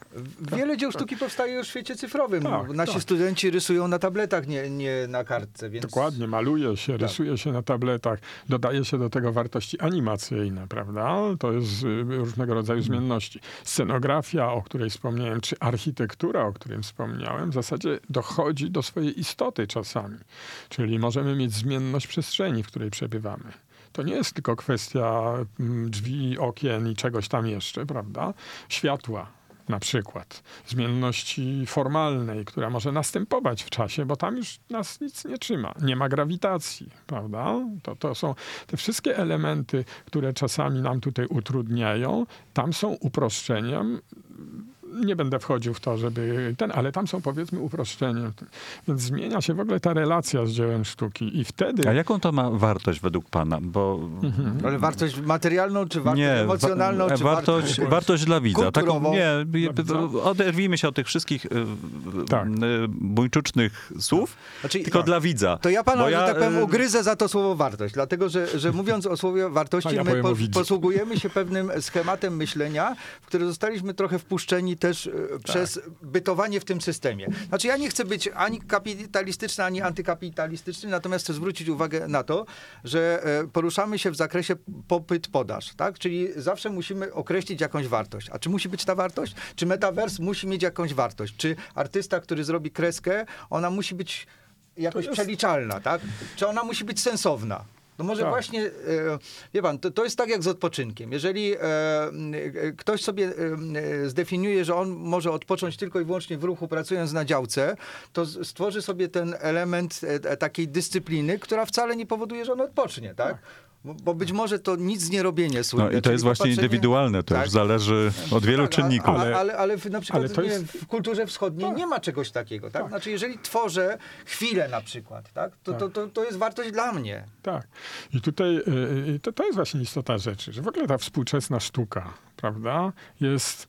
Speaker 4: Wiele dzieł sztuki powstaje już w świecie cyfrowym.
Speaker 3: Tak,
Speaker 4: Nasi
Speaker 3: tak.
Speaker 4: studenci rysują na tabletach, nie, nie na kartce, więc...
Speaker 3: Dokładnie, maluje
Speaker 2: Tak.
Speaker 3: się, rysuje się na tabletach, dodaje się do tego wartości animacyjne, prawda? To jest y, różnego rodzaju
Speaker 2: Mhm.
Speaker 3: zmienności. Scenografia, o której wspomniałem, czy architektura, o którym wspomniałem, w zasadzie dochodzi do swojej istoty czasami. Czyli możemy mieć zmienność przestrzeni, w której przebywamy. To nie jest tylko kwestia mm, drzwi, okien i czegoś tam jeszcze, prawda? Światła, na przykład zmienności formalnej, która może następować w czasie, bo tam już nas nic nie trzyma. Nie ma grawitacji, prawda? To, to są te wszystkie elementy, które czasami nam tutaj utrudniają, tam są uproszczeniem. Nie będę wchodził w to, żeby ten, ale tam są powiedzmy uproszczeniem. Więc zmienia się w ogóle ta relacja z dziełem sztuki i wtedy...
Speaker 2: A jaką to ma wartość według pana? Bo
Speaker 3: Mhm.
Speaker 4: Ale wartość materialną, czy wartość
Speaker 2: nie,
Speaker 4: emocjonalną,
Speaker 2: wa-
Speaker 4: czy
Speaker 2: wartość, wartość dla widza. Taką, nie, oderwijmy się od tych wszystkich y,
Speaker 3: Tak.
Speaker 2: y, buńczucznych słów,
Speaker 4: Znaczy,
Speaker 2: tylko
Speaker 3: tak.
Speaker 2: dla widza.
Speaker 4: To ja pana, że tak powiem,
Speaker 2: y,
Speaker 4: ugryzę za to słowo wartość, dlatego że, że mówiąc o słowie wartości, <laughs>
Speaker 3: ja
Speaker 4: my po, posługujemy się pewnym schematem myślenia, w który zostaliśmy trochę wpuszczeni też e, przez bytowanie w tym systemie. Znaczy ja nie chcę być ani kapitalistyczny, ani antykapitalistyczny, natomiast chcę zwrócić uwagę na to, że e, poruszamy się w zakresie popyt-podaż, tak? Czyli zawsze musimy określić jakąś wartość. A czy musi być ta wartość? Czy metavers musi mieć jakąś wartość? Czy artysta, który zrobi kreskę, ona musi być jakoś
Speaker 3: jest-
Speaker 4: przeliczalna, tak? Czy ona musi być sensowna? No może
Speaker 3: Tak.
Speaker 4: właśnie, e, wie pan, to, to jest tak jak z odpoczynkiem. Jeżeli e, e, ktoś sobie zdefiniuje, że on może odpocząć tylko i wyłącznie w ruchu, pracując na działce, to stworzy sobie ten element takiej dyscypliny, która wcale nie powoduje, że on odpocznie, tak? Bo, być może to nic nie robienie słynne.
Speaker 2: No i to jest właśnie
Speaker 4: popatrzenie-
Speaker 2: indywidualne, to
Speaker 4: Tak.
Speaker 2: już zależy od wielu
Speaker 4: Tak,
Speaker 2: czynników.
Speaker 4: Ale,
Speaker 3: Ale-
Speaker 4: ale, na przykład
Speaker 3: ale
Speaker 4: nie,
Speaker 3: jest-
Speaker 4: w kulturze wschodniej nie ma czegoś takiego. Tak? Znaczy, jeżeli tworzę chwilę na przykład, tak? To, to, to, to jest wartość dla mnie.
Speaker 3: Tak. I tutaj y, y, to, to jest właśnie istota rzeczy, że w ogóle ta współczesna sztuka, prawda, jest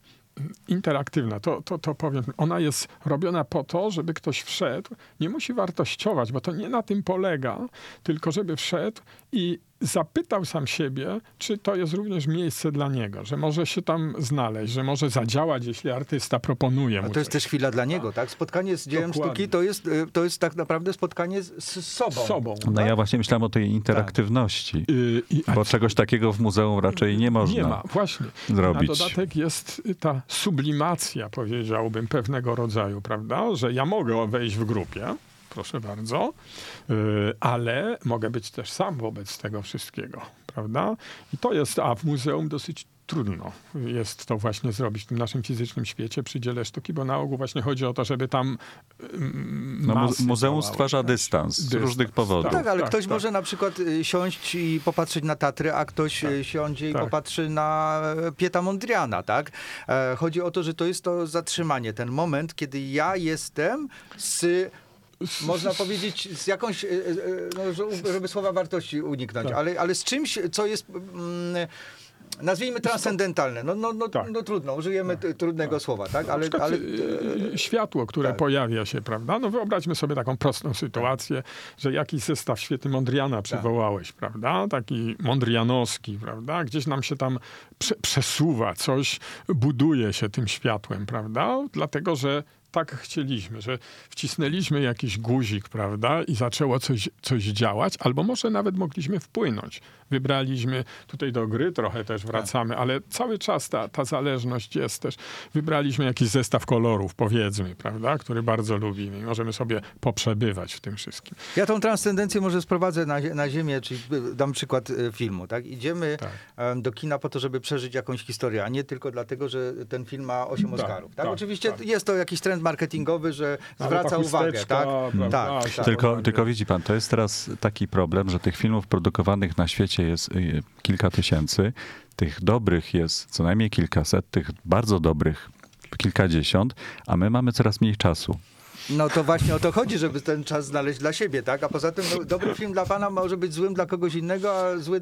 Speaker 3: interaktywna. To, to, to powiem, ona jest robiona po to, żeby ktoś wszedł, nie musi wartościować, bo to nie na tym polega, tylko żeby wszedł i zapytał sam siebie, czy to jest również miejsce dla niego, że może się tam znaleźć, że może zadziałać, jeśli artysta proponuje mu
Speaker 4: A to jest
Speaker 3: coś.
Speaker 4: też chwila dla niego, tak? Spotkanie z dziełem
Speaker 3: Dokładnie.
Speaker 4: sztuki to jest, y, to jest tak naprawdę spotkanie z, z sobą.
Speaker 3: z sobą.
Speaker 2: No ja właśnie myślałem o tej interaktywności,
Speaker 3: Y, i, a
Speaker 2: bo czegoś takiego w muzeum raczej nie można.
Speaker 3: Nie ma, właśnie.
Speaker 2: zrobić.
Speaker 3: Na dodatek jest ta sublimacja, powiedziałbym, pewnego rodzaju, prawda? Że ja mogę wejść w grupie, proszę bardzo, yy, ale mogę być też sam wobec tego wszystkiego, prawda? I to jest, a w muzeum dosyć trudno jest to właśnie zrobić w tym naszym fizycznym świecie przy dziele sztuki, bo na ogół właśnie chodzi o to, żeby tam ym,
Speaker 2: No, muzeum
Speaker 3: działały,
Speaker 2: stwarza
Speaker 3: tak?
Speaker 2: dystans z
Speaker 3: Dystans,
Speaker 2: różnych powodów.
Speaker 4: Tak, ale
Speaker 3: Tak,
Speaker 4: ktoś
Speaker 3: tak.
Speaker 4: może na przykład y, siąść i popatrzeć na Tatry, a ktoś y, siądzie i
Speaker 3: tak.
Speaker 4: popatrzy na e, Pieta Mondriana, tak? E, chodzi o to, że to jest to zatrzymanie, ten moment, kiedy ja jestem z można powiedzieć, z jakąś, e, e, no, że- żeby słowa wartości uniknąć,
Speaker 3: Tak.
Speaker 4: ale, ale z czymś, co jest, mm, nazwijmy transcendentalne. No, no, no,
Speaker 3: Tak.
Speaker 4: no trudno, użyjemy t- trudnego słowa, tak? Ale,
Speaker 3: przykład,
Speaker 4: ale
Speaker 3: y, światło, które
Speaker 4: tak.
Speaker 3: pojawia się, prawda? No wyobraźmy sobie taką prostą sytuację, że jakiś zestaw świetny Mondriana
Speaker 4: Tak.
Speaker 3: przywołałeś, prawda? Taki mondrianowski, prawda? Gdzieś nam się tam prze przesuwa, coś buduje się tym światłem, prawda? Dlatego, że tak chcieliśmy, że wcisnęliśmy jakiś guzik, prawda, i zaczęło coś, coś działać, albo może nawet mogliśmy wpłynąć. Wybraliśmy, tutaj do gry trochę też wracamy, ale cały czas ta, ta zależność jest też. Wybraliśmy jakiś zestaw kolorów, powiedzmy, prawda, który bardzo lubimy i możemy sobie poprzebywać w tym wszystkim.
Speaker 4: Ja tą transcendencję może sprowadzę na, na ziemię, czyli dam przykład y, filmu, tak? Idziemy
Speaker 3: Tak.
Speaker 4: do kina po to, żeby przeżyć jakąś historię, a nie tylko dlatego, że ten film ma 8
Speaker 3: Tak,
Speaker 4: Oscarów. Tak?
Speaker 3: tak,
Speaker 4: Oczywiście
Speaker 3: tak.
Speaker 4: jest to jakiś trend marketingowy, że zwraca uwagę, tak?
Speaker 3: prawda,
Speaker 4: Tak, tak.
Speaker 2: Tylko, tylko widzi pan, to jest teraz taki problem, że tych filmów produkowanych na świecie jest y, kilka tysięcy, tych dobrych jest co najmniej kilkaset, tych bardzo dobrych kilkadziesiąt, a my mamy coraz mniej czasu.
Speaker 4: No to właśnie o to chodzi, żeby ten czas znaleźć dla siebie, tak? A poza tym no, dobry film dla pana może być złym dla kogoś innego, a zły...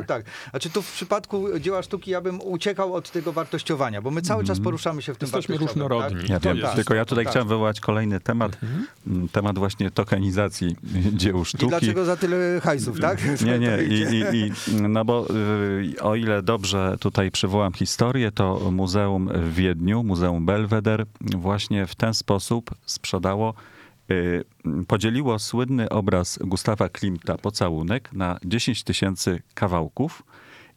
Speaker 4: E, tak. Znaczy tu w przypadku dzieła sztuki ja bym uciekał od tego wartościowania, bo my cały czas poruszamy się w tym
Speaker 3: Jesteśmy
Speaker 4: wartościowym,
Speaker 3: różnorodni.
Speaker 2: Ja
Speaker 3: To
Speaker 2: wiem,
Speaker 3: jest
Speaker 2: tylko ja tutaj
Speaker 4: tak.
Speaker 2: chciałem wywołać kolejny temat, m, temat właśnie tokenizacji <laughs> dzieł
Speaker 4: I
Speaker 2: sztuki.
Speaker 4: dlaczego za tyle hajsów, tak?
Speaker 2: Nie, nie. <laughs> I, i, i, no bo y, o ile dobrze tutaj przywołam historię, to Muzeum w Wiedniu, Muzeum Belweder właśnie w ten sposób sprzedało, y, podzieliło słynny obraz Gustawa Klimta Pocałunek na 10 tysięcy kawałków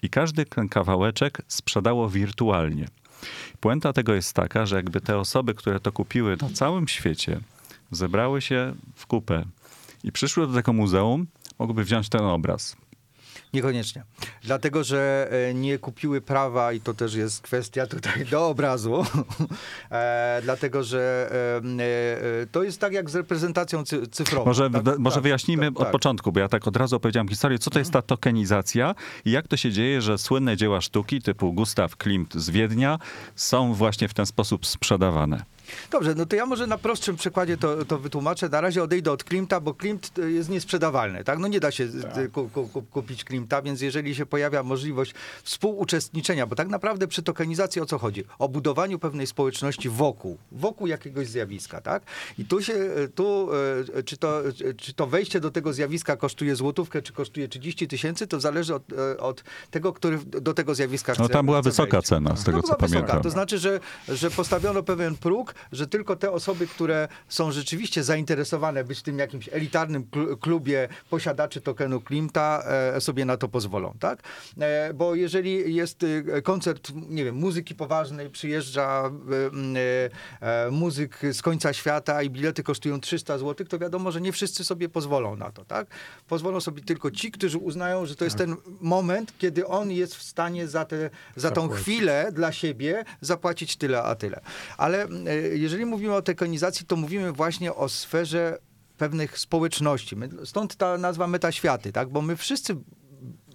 Speaker 2: i każdy ten kawałeczek sprzedało wirtualnie. Puenta tego jest taka, że jakby te osoby, które to kupiły na całym świecie, zebrały się w kupę i przyszły do tego muzeum, mogłyby wziąć ten obraz.
Speaker 4: Niekoniecznie. Dlatego, że e, nie kupiły prawa i to też jest kwestia tutaj do obrazu. <laughs> e, dlatego, że e, e, to jest tak jak z reprezentacją cy, cyfrową.
Speaker 2: Może,
Speaker 4: tak?
Speaker 2: w- może
Speaker 4: Tak,
Speaker 2: wyjaśnijmy
Speaker 4: tak,
Speaker 2: od
Speaker 4: tak.
Speaker 2: początku, bo ja tak od razu opowiedziałem historię, co to jest ta tokenizacja i jak to się dzieje, że słynne dzieła sztuki typu Gustav Klimt z Wiednia są właśnie w ten sposób sprzedawane.
Speaker 4: Dobrze, no to ja może na prostszym przykładzie to, to wytłumaczę. Na razie odejdę od Klimta, bo Klimt e, jest niesprzedawalny, tak? No nie da się e, ku, ku, ku, kupić Klimta, więc jeżeli się pojawia możliwość współuczestniczenia, bo tak naprawdę przy tokenizacji o co chodzi? O budowaniu pewnej społeczności wokół, wokół jakiegoś zjawiska, tak? I tu się, e, tu, czy to, czy to wejście do tego zjawiska kosztuje złotówkę, czy kosztuje 30 tysięcy, to zależy od, od tego, który do tego zjawiska chce
Speaker 2: No tam była wysoka
Speaker 4: wejść.
Speaker 2: cena, z tego
Speaker 4: No,
Speaker 2: co
Speaker 4: była wysoka.
Speaker 2: pamiętam.
Speaker 4: To znaczy, że, że postawiono pewien próg, że tylko te osoby, które są rzeczywiście zainteresowane być w tym jakimś elitarnym klu- klubie posiadaczy tokenu Klimta, e, sobie na to pozwolą, tak? E, bo jeżeli jest e, koncert, nie wiem, muzyki poważnej, przyjeżdża muzyk z końca świata i bilety kosztują 300 zł, to wiadomo, że nie wszyscy sobie pozwolą na to, tak? Pozwolą sobie tylko ci, którzy uznają, że to jest ten moment, kiedy on jest w stanie za, te, za tą
Speaker 3: Zapłacić.
Speaker 4: chwilę dla siebie zapłacić tyle, a tyle. Ale jeżeli mówimy o tekonizacji, to mówimy właśnie o sferze pewnych społeczności. My, stąd ta nazwa metaświaty, tak? Bo my wszyscy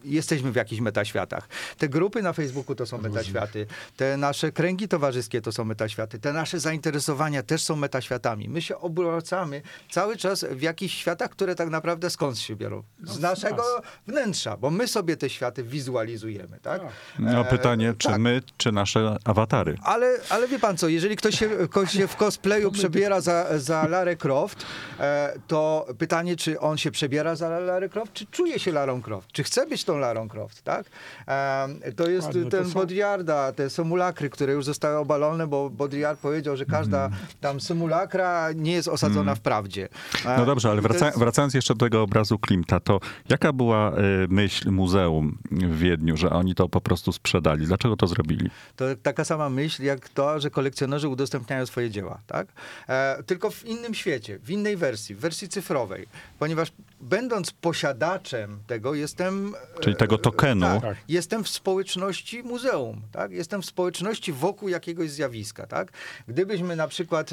Speaker 4: jesteśmy w jakichś metaświatach. Te grupy na Facebooku to są metaświaty, te nasze kręgi towarzyskie to są metaświaty, te nasze zainteresowania też są metaświatami. My się obracamy cały czas w jakichś światach, które tak naprawdę skąd się biorą? Z naszego wnętrza, bo my sobie te światy wizualizujemy, tak?
Speaker 2: No
Speaker 4: E,
Speaker 2: pytanie, czy
Speaker 4: tak.
Speaker 2: my, czy nasze awatary?
Speaker 4: Ale, ale wie pan co, jeżeli ktoś się, ktoś się w cosplayu <laughs> przebiera za, za Larę Croft, e, to pytanie, czy on się przebiera za Larę Croft, czy czuje się Larą Croft? Czy chce być tą Larą Croft, tak? E, to jest
Speaker 3: to
Speaker 4: ten
Speaker 3: są-
Speaker 4: Baudrillarda, te symulakry, które już zostały obalone, bo Baudrillard powiedział, że każda tam symulakra nie jest osadzona w prawdzie. E,
Speaker 2: No dobrze, ale wraca,
Speaker 4: jest-
Speaker 2: wracając jeszcze do tego obrazu Klimta, to jaka była y, myśl muzeum w Wiedniu, że oni to po prostu sprzedali? Dlaczego to zrobili?
Speaker 4: To taka sama myśl jak to, że kolekcjonerzy udostępniają swoje dzieła, tak? E, tylko w innym świecie, w innej wersji, w wersji cyfrowej. Ponieważ będąc posiadaczem tego, jestem...
Speaker 2: Czyli tego tokenu.
Speaker 4: Tak,
Speaker 3: Tak.
Speaker 4: Jestem w społeczności muzeum, tak? Jestem w społeczności wokół jakiegoś zjawiska, tak? Gdybyśmy na przykład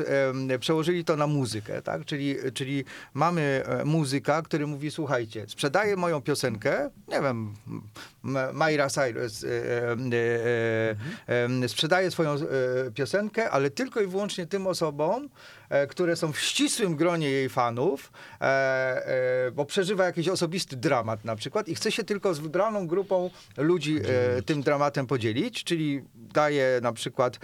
Speaker 4: przełożyli to na muzykę, tak? Czyli, czyli mamy e, muzyka, który mówi, słuchajcie, sprzedaję moją piosenkę, nie wiem, M- Myra Cyrus e, e, e, sprzedaje swoją piosenkę, ale tylko i wyłącznie tym osobom, które są w ścisłym gronie jej fanów, bo przeżywa jakiś osobisty dramat na przykład i chce się tylko z wybraną grupą ludzi e, tym dramatem podzielić, czyli daje na przykład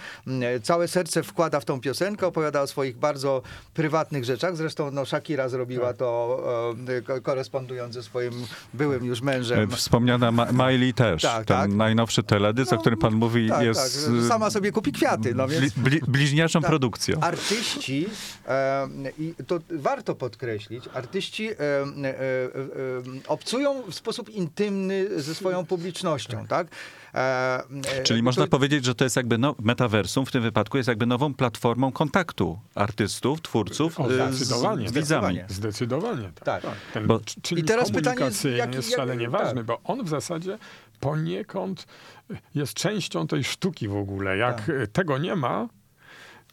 Speaker 4: całe serce wkłada w tą piosenkę, opowiada o swoich bardzo prywatnych rzeczach. Zresztą no, Shakira zrobiła to e, ko- korespondując ze swoim byłym już mężem.
Speaker 2: E, Wspomniana Ma- Miley też.
Speaker 4: Tak,
Speaker 2: Ten
Speaker 4: tak.
Speaker 2: najnowszy teledysk, o którym pan mówi,
Speaker 4: tak,
Speaker 2: jest
Speaker 4: tak, sama sobie kupi kwiaty, no więc...
Speaker 2: bli, bli, bliźniaczą
Speaker 4: Tak.
Speaker 2: produkcją.
Speaker 4: Artyści, e, i to warto podkreślić, artyści e, e, obcują w sposób intymny ze swoją publicznością, tak? E, e,
Speaker 2: Czyli
Speaker 4: to-
Speaker 2: można powiedzieć, że to jest jakby no, metaversum w tym wypadku jest jakby nową platformą kontaktu artystów, twórców
Speaker 3: O,
Speaker 2: y, z,
Speaker 3: zdecydowanie.
Speaker 2: z widzami.
Speaker 4: Zdecydowanie.
Speaker 3: Tak.
Speaker 4: Tak.
Speaker 3: Ten
Speaker 2: Bo-
Speaker 4: I teraz pytanie jest, jaki-
Speaker 3: jest
Speaker 4: jak-
Speaker 3: szalenie
Speaker 4: tak.
Speaker 3: ważny, bo on w zasadzie poniekąd jest częścią tej sztuki w ogóle. Jak
Speaker 4: Tak.
Speaker 3: tego nie ma,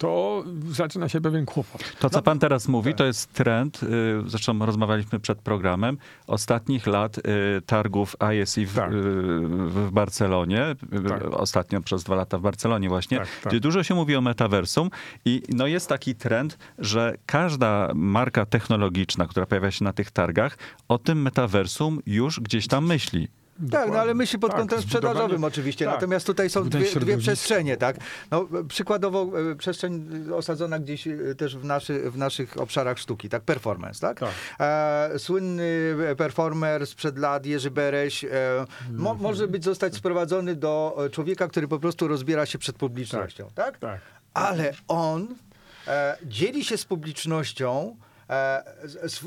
Speaker 3: to zaczyna się pewien kłopot.
Speaker 2: To, co
Speaker 4: No,
Speaker 2: pan teraz mówi,
Speaker 4: tak.
Speaker 2: to jest trend, y, zresztą rozmawialiśmy przed programem, ostatnich lat y, targów ISI w,
Speaker 3: Tak.
Speaker 2: y, w Barcelonie,
Speaker 3: Tak.
Speaker 2: ostatnio przez dwa lata w Barcelonie właśnie,
Speaker 3: Tak, tak.
Speaker 2: gdzie dużo się mówi o metaversum i no jest taki trend, że każda marka technologiczna, która pojawia się na tych targach, o tym metaversum już gdzieś tam myśli.
Speaker 4: Tak, no ale myśli pod
Speaker 3: Tak,
Speaker 4: kątem
Speaker 3: zbudowanie-
Speaker 4: sprzedażowym oczywiście.
Speaker 3: tak.
Speaker 4: Natomiast tutaj są dwie, dwie przestrzenie, tak? No, przykładowo e, przestrzeń e, osadzona gdzieś e, też w, naszy, w naszych obszarach sztuki, tak? Performance, tak?
Speaker 3: Tak.
Speaker 4: E, słynny performer sprzed lat, Jerzy Bereś, e, mo,
Speaker 3: Mhm.
Speaker 4: może być zostać sprowadzony do e, człowieka, który po prostu rozbiera się przed publicznością, tak?
Speaker 3: Tak.
Speaker 4: Ale on e, dzieli się z publicznością e,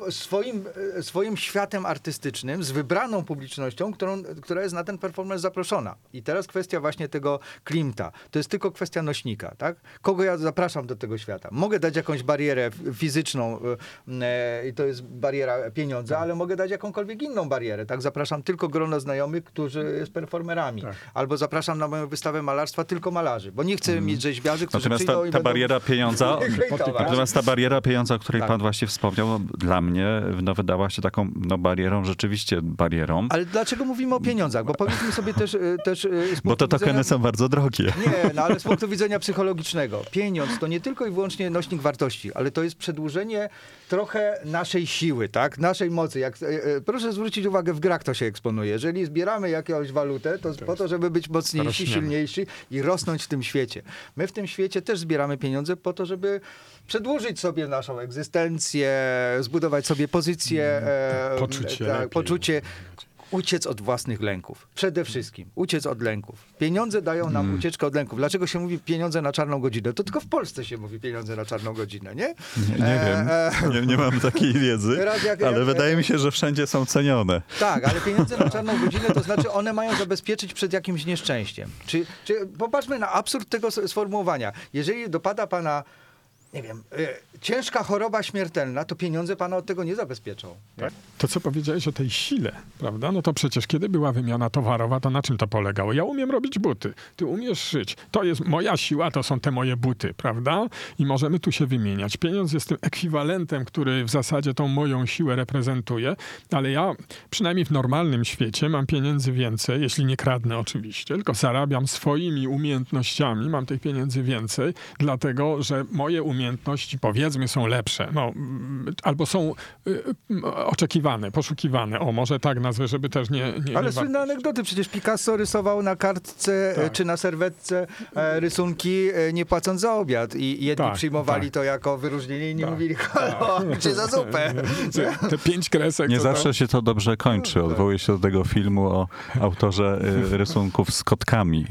Speaker 4: swoim, e, swoim światem artystycznym, z wybraną publicznością, którą, która jest na ten performance zaproszona. I teraz kwestia właśnie tego klimta. To jest tylko kwestia nośnika, tak? Kogo ja zapraszam do tego świata? Mogę dać jakąś barierę fizyczną e, e, i to jest bariera pieniądza, ale mogę dać jakąkolwiek inną barierę, tak? Zapraszam tylko grono znajomych, którzy jest performerami.
Speaker 3: Tak.
Speaker 4: Albo zapraszam na moją wystawę malarstwa tylko malarzy, bo nie chcę mieć rzeźbiarzy, którzy
Speaker 2: Natomiast ta, ta bariera pieniądza, <laughs> natomiast ta bariera pieniądza, o której
Speaker 4: Tak.
Speaker 2: pan właśnie wspomniał, no, dla mnie no, wydała się taką no, barierą, rzeczywiście barierą,
Speaker 4: Ale dlaczego mówimy o pieniądzach? Bo powiedzmy sobie też... y, też z
Speaker 2: bo te tokeny
Speaker 4: widzenia-
Speaker 2: są bardzo drogie.
Speaker 4: Nie, no ale z punktu widzenia psychologicznego. Pieniądz to nie tylko i wyłącznie nośnik wartości, ale to jest przedłużenie trochę naszej siły, tak? Naszej mocy. Jak, e, e, proszę zwrócić uwagę, w grach to się eksponuje. Jeżeli zbieramy jakąś walutę, to po to, żeby być mocniejsi,
Speaker 3: Rośniemy.
Speaker 4: silniejsi i rosnąć w tym świecie. My w tym świecie też zbieramy pieniądze po to, żeby przedłużyć sobie naszą egzystencję, zbudować sobie pozycję, e,
Speaker 3: Poczucie
Speaker 4: tak,
Speaker 3: lepiej.
Speaker 4: poczucie uciec od własnych lęków. Przede wszystkim uciec od lęków. Pieniądze dają nam
Speaker 2: Mm.
Speaker 4: ucieczkę od lęków. Dlaczego się mówi pieniądze na czarną godzinę? To tylko w Polsce się mówi pieniądze na czarną godzinę, nie?
Speaker 2: Nie, nie
Speaker 4: E,
Speaker 2: wiem,
Speaker 4: e,
Speaker 2: nie, nie mam takiej wiedzy, <laughs>
Speaker 4: jak-
Speaker 2: ale
Speaker 4: jak-
Speaker 2: wydaje mi się, że wszędzie są cenione.
Speaker 4: Tak, ale pieniądze na czarną <laughs> godzinę to znaczy one mają zabezpieczyć przed jakimś nieszczęściem. Czy, czy popatrzmy na absurd tego sformułowania. Jeżeli dopada pana, nie wiem, e, ciężka choroba śmiertelna, to pieniądze pana od tego nie zabezpieczą.
Speaker 3: Tak. To, co powiedziałeś o tej sile, prawda? No to przecież kiedy była wymiana towarowa, to na czym to polegało? Ja umiem robić buty, ty umiesz szyć. To jest moja siła, to są te moje buty, prawda? I możemy tu się wymieniać. Pieniądz jest tym ekwiwalentem, który w zasadzie tą moją siłę reprezentuje, ale ja przynajmniej w normalnym świecie mam pieniędzy więcej, jeśli nie kradnę oczywiście, tylko zarabiam swoimi umiejętnościami, mam tych pieniędzy więcej, dlatego że moje umiejętności powiedzmy są lepsze, no, albo są y, y, oczekiwane, poszukiwane. O, może tak nazwę, żeby też nie... nie
Speaker 4: Ale
Speaker 3: nie
Speaker 4: słynne anegdoty. Przecież Picasso rysował na kartce e,
Speaker 3: Tak.
Speaker 4: czy na serwetce e, rysunki e, nie płacąc za obiad. I jedni
Speaker 3: Tak,
Speaker 4: przyjmowali
Speaker 3: tak.
Speaker 4: to jako wyróżnienie, inni
Speaker 3: Tak,
Speaker 4: mówili, halo, <laughs> czy za zupę.
Speaker 3: Te, te pięć kresek...
Speaker 2: Nie
Speaker 3: to
Speaker 2: zawsze
Speaker 3: tam-
Speaker 2: się to dobrze kończy. Odwołuję się do tego filmu o autorze rysunków z kotkami.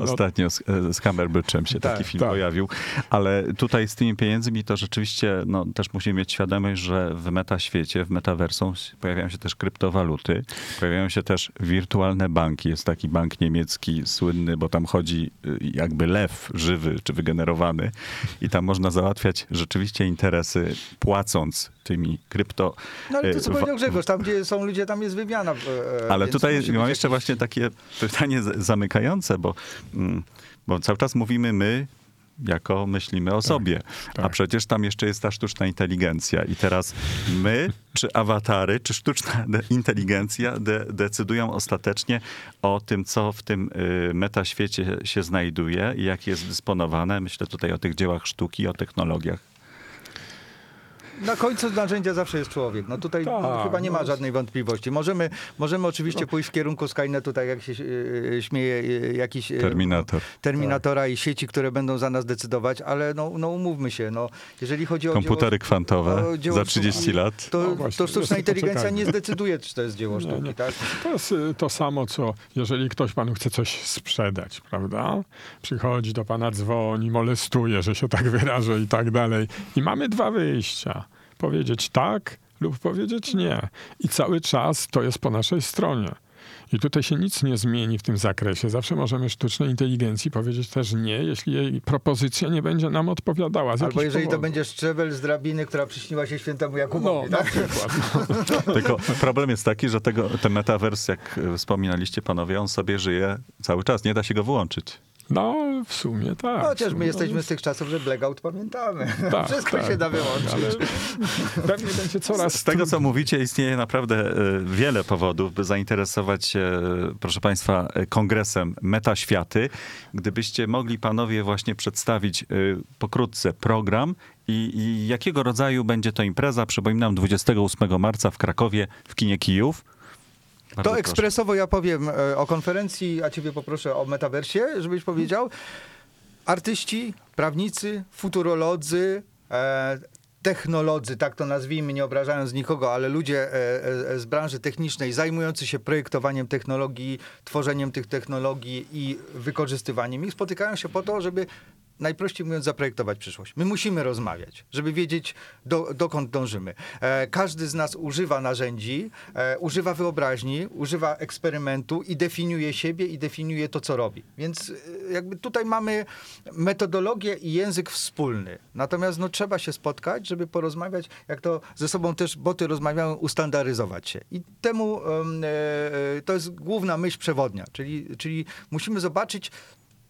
Speaker 2: Ostatnio z, z Cumberbitchem się
Speaker 4: Tak,
Speaker 2: taki film
Speaker 3: tak.
Speaker 2: pojawił. Ale tutaj z tymi pieniędzmi to rzeczywiście no, też musimy mieć świadomość, że w metaświecie, w metaversum pojawiają się też kryptowaluty, pojawiają się też wirtualne banki. Jest taki bank niemiecki słynny, bo tam chodzi y, jakby lew żywy czy wygenerowany i tam można załatwiać rzeczywiście interesy płacąc tymi krypto...
Speaker 4: No ale to co
Speaker 2: y,
Speaker 4: powiedział
Speaker 2: wa-
Speaker 4: Grzegorz, tam gdzie są ludzie, tam jest wymiana. e,
Speaker 2: ale
Speaker 4: więc
Speaker 2: tutaj mam
Speaker 4: być
Speaker 2: jeszcze właśnie takie pytanie zamykające, bo, mm, bo cały czas mówimy my, jako myślimy o sobie. A
Speaker 3: tak.
Speaker 2: przecież tam jeszcze jest ta sztuczna inteligencja. I teraz my, czy awatary, czy sztuczna de- <laughs> inteligencja de- decydują ostatecznie o tym, co w tym y, metaświecie się znajduje i jak jest dysponowane. Myślę tutaj o tych dziełach sztuki, o technologiach.
Speaker 4: Na końcu narzędzia zawsze jest człowiek. No tutaj
Speaker 3: Tak,
Speaker 4: chyba nie ma
Speaker 3: no.
Speaker 4: żadnej wątpliwości. Możemy, możemy oczywiście pójść w kierunku Skynetu, tak jak się e, śmieje e, jakiś... e,
Speaker 2: Terminator.
Speaker 4: Terminatora i sieci, które będą za nas decydować, ale no, no umówmy się, no, jeżeli chodzi o
Speaker 2: Komputery
Speaker 4: dzieło,
Speaker 2: kwantowe
Speaker 4: o dzieło
Speaker 2: za 30
Speaker 4: sztuki,
Speaker 2: lat.
Speaker 4: To,
Speaker 3: No właśnie,
Speaker 4: to sztuczna
Speaker 3: jeszcze
Speaker 4: inteligencja
Speaker 3: poczekajmy.
Speaker 4: nie zdecyduje, czy to jest dzieło
Speaker 3: Nie,
Speaker 4: sztuki,
Speaker 3: nie.
Speaker 4: tak?
Speaker 3: To jest y, to samo, co jeżeli ktoś panu chce coś sprzedać, prawda? Przychodzi do pana, dzwoni, molestuje, że się tak wyrażę i tak dalej. I mamy dwa wyjścia. Powiedzieć tak lub powiedzieć nie. I cały czas to jest po naszej stronie. I tutaj się nic nie zmieni w tym zakresie. Zawsze możemy sztucznej inteligencji powiedzieć też nie, jeśli jej propozycja nie będzie nam odpowiadała. Z
Speaker 4: Albo jeżeli to będzie szczebel z drabiny, która przyśniła się świętemu
Speaker 3: No,
Speaker 4: Jakubowi,
Speaker 3: na
Speaker 4: tak?
Speaker 3: przykład. No. <laughs>
Speaker 2: Tylko problem jest taki, że tego, ten metavers, jak wspominaliście panowie, on sobie żyje cały czas, nie da się go wyłączyć.
Speaker 3: No, w sumie tak.
Speaker 4: Chociaż my
Speaker 3: sumie,
Speaker 4: jesteśmy z tych czasów, że blackout pamiętamy.
Speaker 3: Tak, <laughs>
Speaker 4: Wszystko
Speaker 3: tak,
Speaker 4: się da
Speaker 3: tak,
Speaker 4: wyłączyć.
Speaker 3: Ale <laughs> pewnie będzie coraz
Speaker 2: Z tego, co mówicie, istnieje naprawdę e, wiele powodów, by zainteresować się, e, proszę Państwa, e, kongresem Metaświaty. Gdybyście mogli panowie właśnie przedstawić pokrótce program i, i jakiego rodzaju będzie to impreza, przypominam, 28 marca w Krakowie w kinie Kijów. Bardzo
Speaker 4: To
Speaker 2: proszę.
Speaker 4: ekspresowo ja powiem e, o konferencji, a ciebie poproszę o metaversie, żebyś powiedział. Artyści, prawnicy, futurolodzy, e, technolodzy, tak to nazwijmy, nie obrażając nikogo, ale ludzie e, z branży technicznej zajmujący się projektowaniem technologii, tworzeniem tych technologii i wykorzystywaniem ich, spotykają się po to, żeby najprościej mówiąc, zaprojektować przyszłość. My musimy rozmawiać, żeby wiedzieć, do, dokąd dążymy. E, każdy z nas używa narzędzi, e, używa wyobraźni, używa eksperymentu i definiuje siebie i definiuje to, co robi. Więc e, jakby tutaj mamy metodologię i język wspólny. Natomiast no, trzeba się spotkać, żeby porozmawiać, jak to ze sobą też boty rozmawiają, ustandaryzować się. I temu em, e, to jest główna myśl przewodnia, czyli, czyli musimy zobaczyć,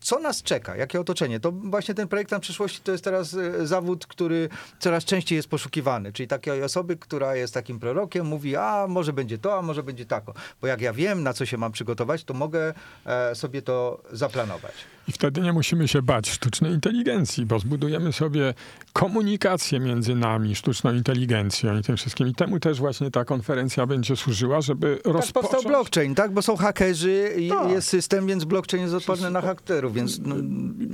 Speaker 4: co nas czeka, jakie otoczenie. To właśnie ten projekt na przyszłości to jest teraz e, zawód, który coraz częściej jest poszukiwany. Czyli takiej osoby, która jest takim prorokiem, mówi, a może będzie to, a może będzie tako. Bo jak ja wiem, na co się mam przygotować, to mogę e, sobie to zaplanować.
Speaker 3: I wtedy nie musimy się bać sztucznej inteligencji, bo zbudujemy sobie komunikację między nami, sztuczną inteligencją i tym wszystkim. I temu też właśnie ta konferencja będzie służyła, żeby
Speaker 4: Tak
Speaker 3: rozpocząć...
Speaker 4: powstał blockchain, tak? Bo są hakerzy i
Speaker 3: Tak.
Speaker 4: jest system, więc blockchain jest odporny na hakterów, więc no,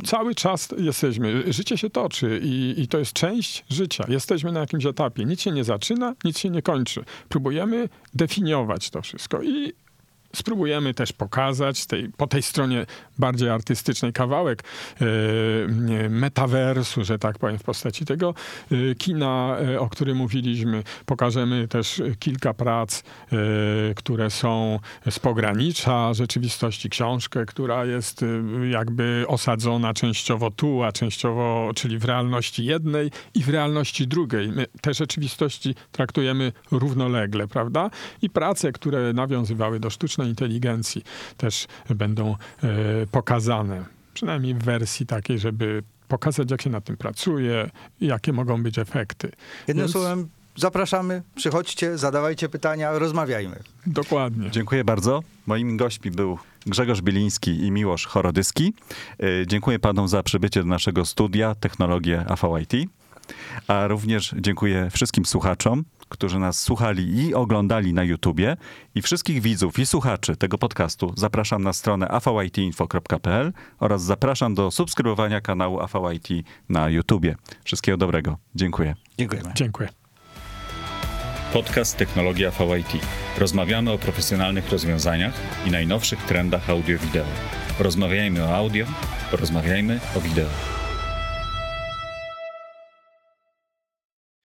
Speaker 3: Cały czas jesteśmy, życie się toczy i, i to jest część życia. Jesteśmy na jakimś etapie. Nic się nie zaczyna, nic się nie kończy. Próbujemy definiować to wszystko i spróbujemy też pokazać tej, po tej stronie bardziej artystycznej kawałek e, metaversu, że tak powiem, w postaci tego e, kina, e, o którym mówiliśmy. Pokażemy też kilka prac, które są z pogranicza rzeczywistości. Książkę, która jest jakby osadzona częściowo tu, a częściowo, czyli w realności jednej i w realności drugiej. My te rzeczywistości traktujemy równolegle, prawda? I prace, które nawiązywały do sztucznej inteligencji też będą e, pokazane. Przynajmniej w wersji takiej, żeby pokazać, jak się nad tym pracuje, jakie mogą być efekty.
Speaker 4: jednym
Speaker 3: Więc-
Speaker 4: słowem zapraszamy, przychodźcie, zadawajcie pytania, rozmawiajmy.
Speaker 3: Dokładnie.
Speaker 2: Dziękuję bardzo. Moimi gośćmi był Grzegorz Biliński i Miłosz Chorodyski. E, Dziękuję panom za przybycie do naszego studia Technologie AVIT. A również dziękuję wszystkim słuchaczom, którzy nas słuchali i oglądali na YouTubie. I wszystkich widzów i słuchaczy tego podcastu zapraszam na stronę avaitinfo.pl oraz zapraszam do subskrybowania kanału AVIT na YouTubie. Wszystkiego dobrego. Dziękuję.
Speaker 4: Dziękujemy.
Speaker 3: Dziękuję.
Speaker 1: Podcast Technologia VIT. Rozmawiamy o profesjonalnych rozwiązaniach i najnowszych trendach audio-wideo. Rozmawiajmy o audio, porozmawiajmy o wideo.